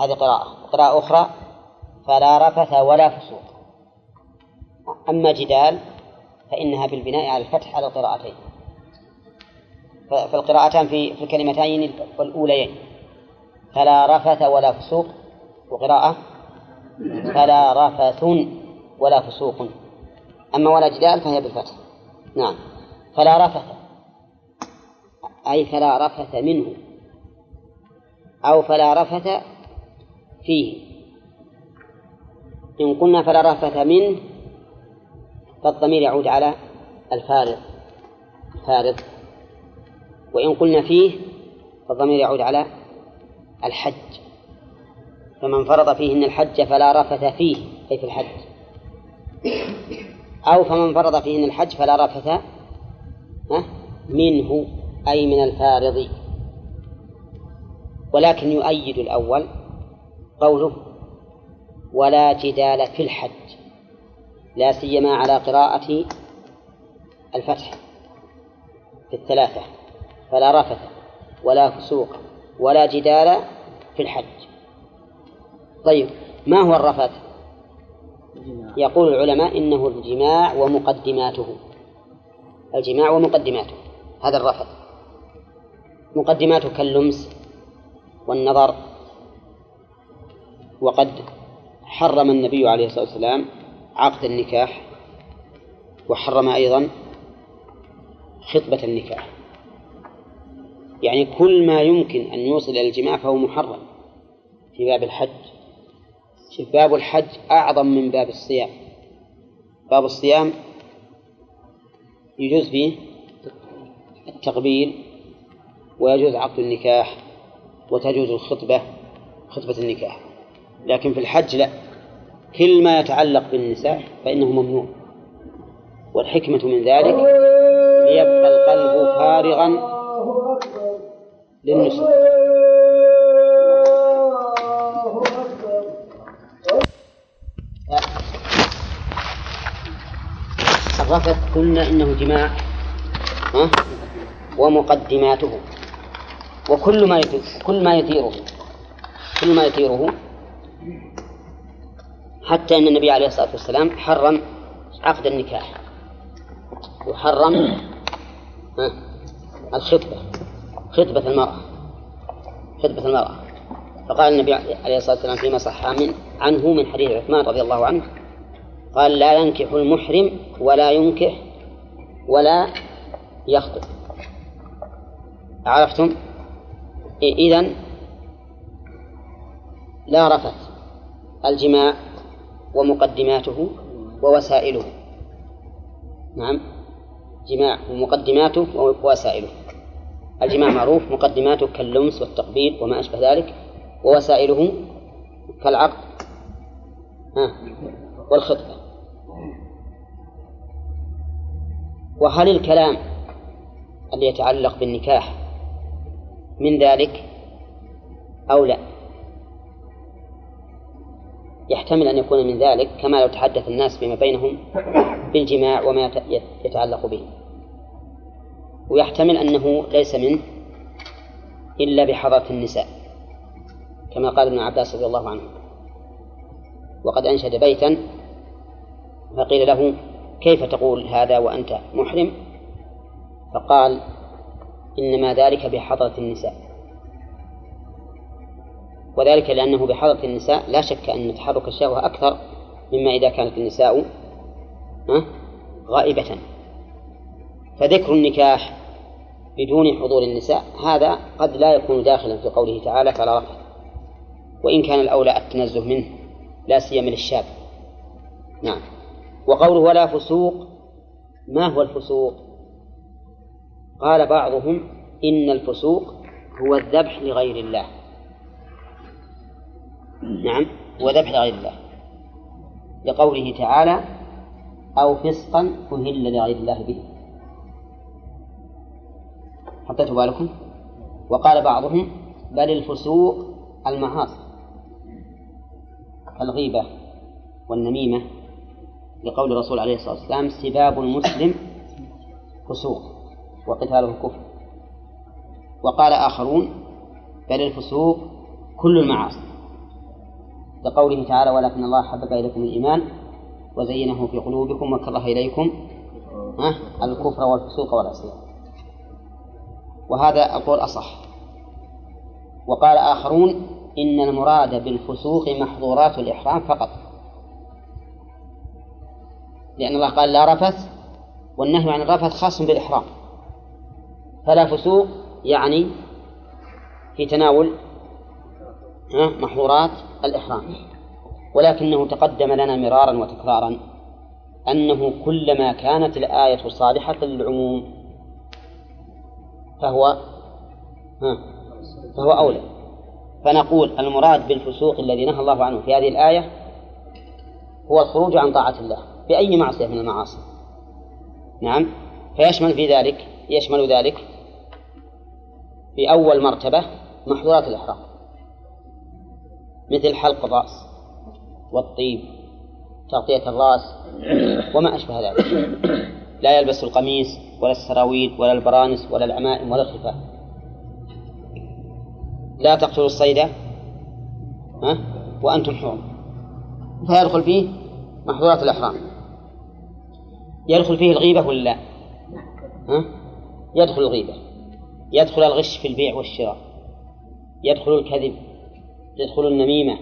هذه قراءة. قراءة أخرى. فلا رفث ولا فسوق. أما جدال فإنها بالبناء على الفتح على القراءتين. فالقراءتان في في الكلمتين الأوليين. فلا رفث ولا فسوق. وقراءة. فلا رفث ولا فسوق. أما ولا جدال فهي بالفتح. نعم. فلا رفث. أي فلا رفث منه. أو فلا رفث فيه. إن قلنا فلا رفث منه فالضمير يعود على الفارض الفارض وإن قلنا فيه فالضمير يعود على الحج. فمن فرض فيهن الحج فلا رفث فيه أي في الحج. أو فمن فرض فيهن الحج فلا رفث منه أي من الفارض. ولكن يؤيد الأول قوله ولا جدال في الحج لا سيما على قراءة الفتح في الثلاثة فلا رفث ولا فسوق ولا جدال في الحج. طيب ما هو الرفث؟ يقول العلماء إنه الجماع ومقدماته. الجماع ومقدماته. هذا الرفث مقدماته كاللمس والنظر. وقد حرم النبي عليه الصلاة والسلام عقد النكاح وحرم أيضا خطبة النكاح. يعني كل ما يمكن أن يوصل إلى الجماع فهو محرم في باب الحج. شوف باب الحج أعظم من باب الصيام. باب الصيام يجوز فيه التقبيل ويجوز عقد النكاح وتجوز الخطبة خطبة النكاح. لكن في الحج لا. كل ما يتعلق بالنساء فإنه ممنوع. والحكمة من ذلك ليبقى القلب فارغا للنسك الرفث قلنا إنه جماع ها؟ ومقدماته. وكل ما كل ما يثيره كل ما يثيره حتى أن النبي عليه الصلاة والسلام حرم عقد النكاح. وحرم الخطبة خطبة المرأة خطبة المرأة. فقال النبي عليه الصلاة والسلام فيما صح عنه من حديث عثمان رضي الله عنه قال لا ينكح المحرم ولا ينكح ولا يخطب. عرفتم؟ إذن لا رفث الجماع ومقدماته ووسائله. نعم. جماع ومقدماته ووسائله. الجماع معروف مقدماته كاللمس والتقبيل وما أشبه ذلك ووسائله كالعقد. والخطبة. وهل الكلام الذي يتعلق بالنكاح من ذلك أو لا؟ يحتمل أن يكون من ذلك كما لو تحدث الناس فيما بينهم بالجماع وما يتعلق به. ويحتمل أنه ليس منه إلا بحضرة النساء كما قال ابن عباس رضي الله عنه. وقد أنشد بيتا فقيل له كيف تقول هذا وأنت محرم؟ فقال إنما ذلك بحضرة النساء. وذلك لأنه بحضرة النساء لا شك أن تحرك الشهوة أكثر مما إذا كانت النساء غائبة. فذكر النكاح بدون حضور النساء هذا قد لا يكون داخلا في قوله تعالى فلا رفث. وإن كان الأولى التنزه منه لا سيما للشاب. نعم. وقوله ولا فسوق ما هو الفسوق؟ قال بعضهم إن الفسوق هو الذبح لغير الله. نعم هو ذبح لغير الله. لقوله تعالى أو فسقا أهل لغير الله به. حطيتوا بالكم؟ وقال بعضهم بل الفسوق المعاصي كالغيبة والنميمة. لقول الرسول عليه الصلاة والسلام سباب المسلم فسوق وقتاله كفر. وقال آخرون بل الفسوق كل المعاصي. لقوله تعالى ولكن الله حبب إليكم الإيمان وزينه في قلوبكم وكره إليكم الكفر والفسوق والعصيان. وهذا القول أصح. وقال آخرون إن المراد بالفسوق محظورات الإحرام فقط. لأن الله قال لا رفث والنهي عن الرفث خاص بالإحرام. فلا فسوق يعني في تناول محظورات الإحرام. ولكنه تقدم لنا مرارا وتكرارا أنه كلما كانت الآية صالحة للعموم فهو ها فهو أولى. فنقول المراد بالفسوق الذي نهى الله عنه في هذه الآية هو الخروج عن طاعة الله. بأي معصية من المعاصي. نعم. فيشمل في ذلك يشمل ذلك في أول مرتبة محظورات الإحرام. مثل حلق الرأس والطيب تغطية الرأس وما أشبه ذلك. لا يلبس القميص ولا السراويل ولا البرانس ولا العمائم ولا الخفاف لا تقتلوا الصيد. ها؟ وأنتم حرم. فيدخل فيه محظورات الإحرام. يدخل فيه الغيبة ولا لا؟ ها؟ يدخل الغيبة. يدخل الغش في البيع والشراء. يدخل الكذب. يدخل النميمة.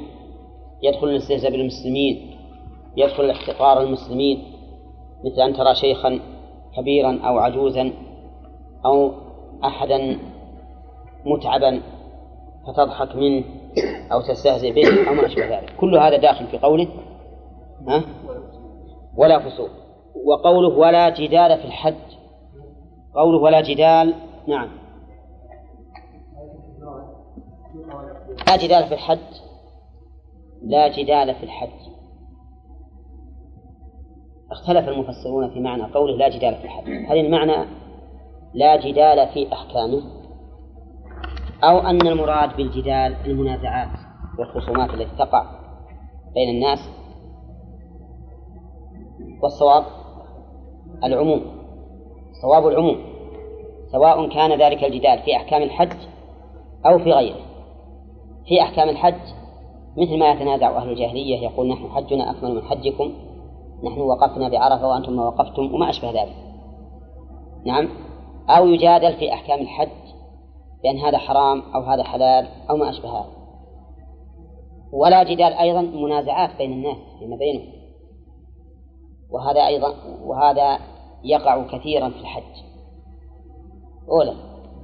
يدخل الاستهزاء بالمسلمين. يدخل احتقار المسلمين. مثل أن ترى شيخا كبيرا أو عجوزا أو أحدا متعبا فتضحك منه أو تستهزئ به أو ما أشبه ذلك. كل هذا داخل في قوله ها؟ ولا فسوق. وقوله ولا جدال في الحج. قوله ولا جدال نعم. لا جدال في الحج. لا جدال في الحج. اختلف المفسرون في معنى قوله لا جدال في الحج. هل المعنى لا جدال في أحكامه؟ أو أن المراد بالجدال المنازعات والخصومات التي تقع بين الناس؟ والصواب؟ العموم صواب العموم سواء كان ذلك الجدال في أحكام الحج أو في غيره. في أحكام الحج مثل ما يتنازع أهل الجاهلية يقول نحن حجنا أكمل من حجكم نحن وقفنا بعرفة وأنتم ما وقفتم وما أشبه ذلك. نعم؟ أو يجادل في أحكام الحج بأن هذا حرام أو هذا حلال أو ما أشبه هذا. ولا جدال أيضا منازعات بين الناس فيما بينهم وهذا أيضا وهذا يقع كثيرا في الحج. أولا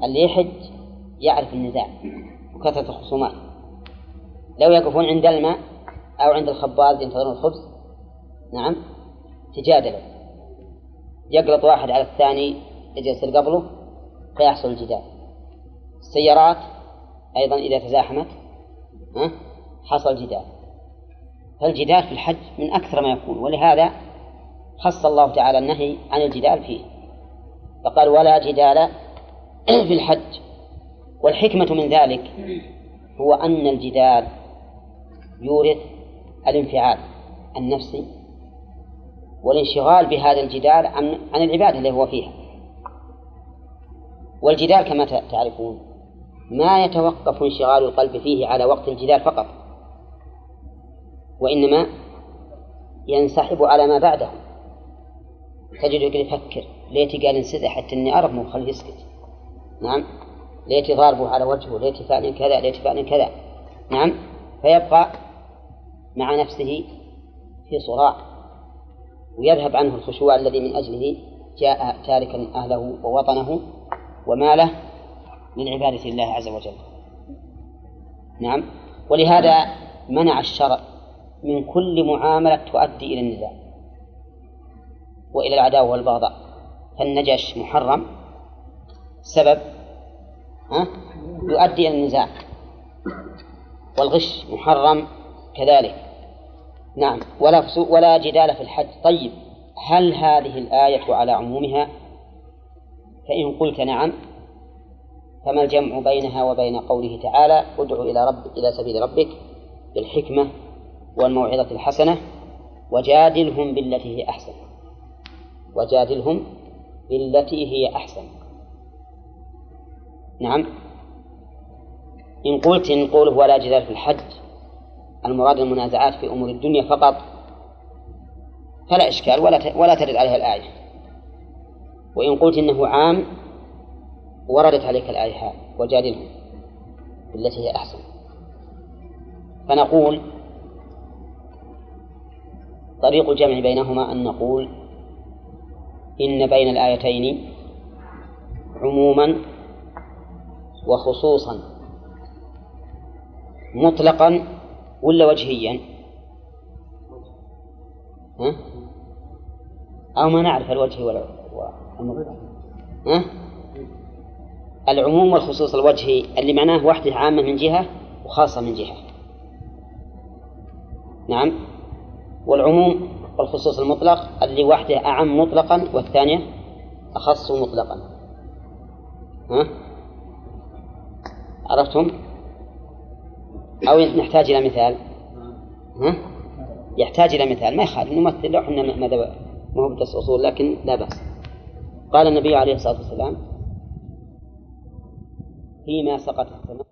اللي يحج يعرف النزاع وكثرة الخصومات. لو يقفون عند الماء أو عند الخباز ينتظرون الخبز نعم تجادلوا يقلط واحد على الثاني يصير قبله فيحصل الجدال. السيارات أيضا إذا تزاحمت حصل جدال. فالجدال في الحج من أكثر ما يكون ولهذا خص الله تعالى النهي عن الجدال فيه. فقال ولا جدال *clears throat* في الحج. والحكمة من ذلك هو أن الجدال يورث الانفعال النفسي والانشغال بهذا الجدال عن عن العبادة اللي هو فيها. والجدال كما تعرفون ما يتوقف انشغال القلب فيه على وقت الجدال فقط وإنما ينسحب على ما بعده. تجده يقول يفكر ليتي قال انسدح حتى إني اعرف مو خليه يسكت. نعم؟ ليتي ضاربه على وجهه ليتي فعل كذا ليتي فعل كذا. نعم؟ فيبقى مع نفسه في صراع ويذهب عنه الخشوع الذي من أجله جاء تاركا أهله ووطنه وماله من عبادة الله عز وجل. نعم؟ ولهذا منع الشرع من كل معاملة تؤدي إلى النزاع. وإلى العداوة والبغضاء. فالنجش محرم. سبب ها؟ يؤدي إلى النزاع. والغش محرم كذلك. نعم. ولا ولا جدال في الحج. طيب هل هذه الآية على عمومها؟ فإن قلت نعم فما الجمع بينها وبين قوله تعالى ادع إلى رب إلى سبيل ربك بالحكمة والموعظة الحسنة وجادلهم بالتي هي أحسن وجادلهم بالتي هي أحسن. نعم. إن قلت إن قوله ولا جدال في الحج المراد المنازعات في أمور الدنيا فقط فلا إشكال ولا ولا ترد عليها الآية. وإن قلت إنه عام وردت عليك الآية وجادلهم بالتي هي أحسن. فنقول طريق الجمع بينهما أن نقول إن بين الآيتين عموما وخصوصا مطلقا ولا وجهيا ها؟ أو ما نعرف الوجه ولا ها؟ العموم والخصوص الوجهي اللي معناه وحدة عامة من جهة وخاصة من جهة نعم والعموم والخصوص المطلق اللي واحدة أعم مطلقا والثانية أخص مطلقا ها؟ عرفتم؟ أو نحتاج إلى مثال ها؟ يحتاج إلى مثال ما يخالف نمثل لو إحنا ماذا ما هو بدرس أصول لكن لا بأس قال النبي عليه الصلاة والسلام فيما سقط السماء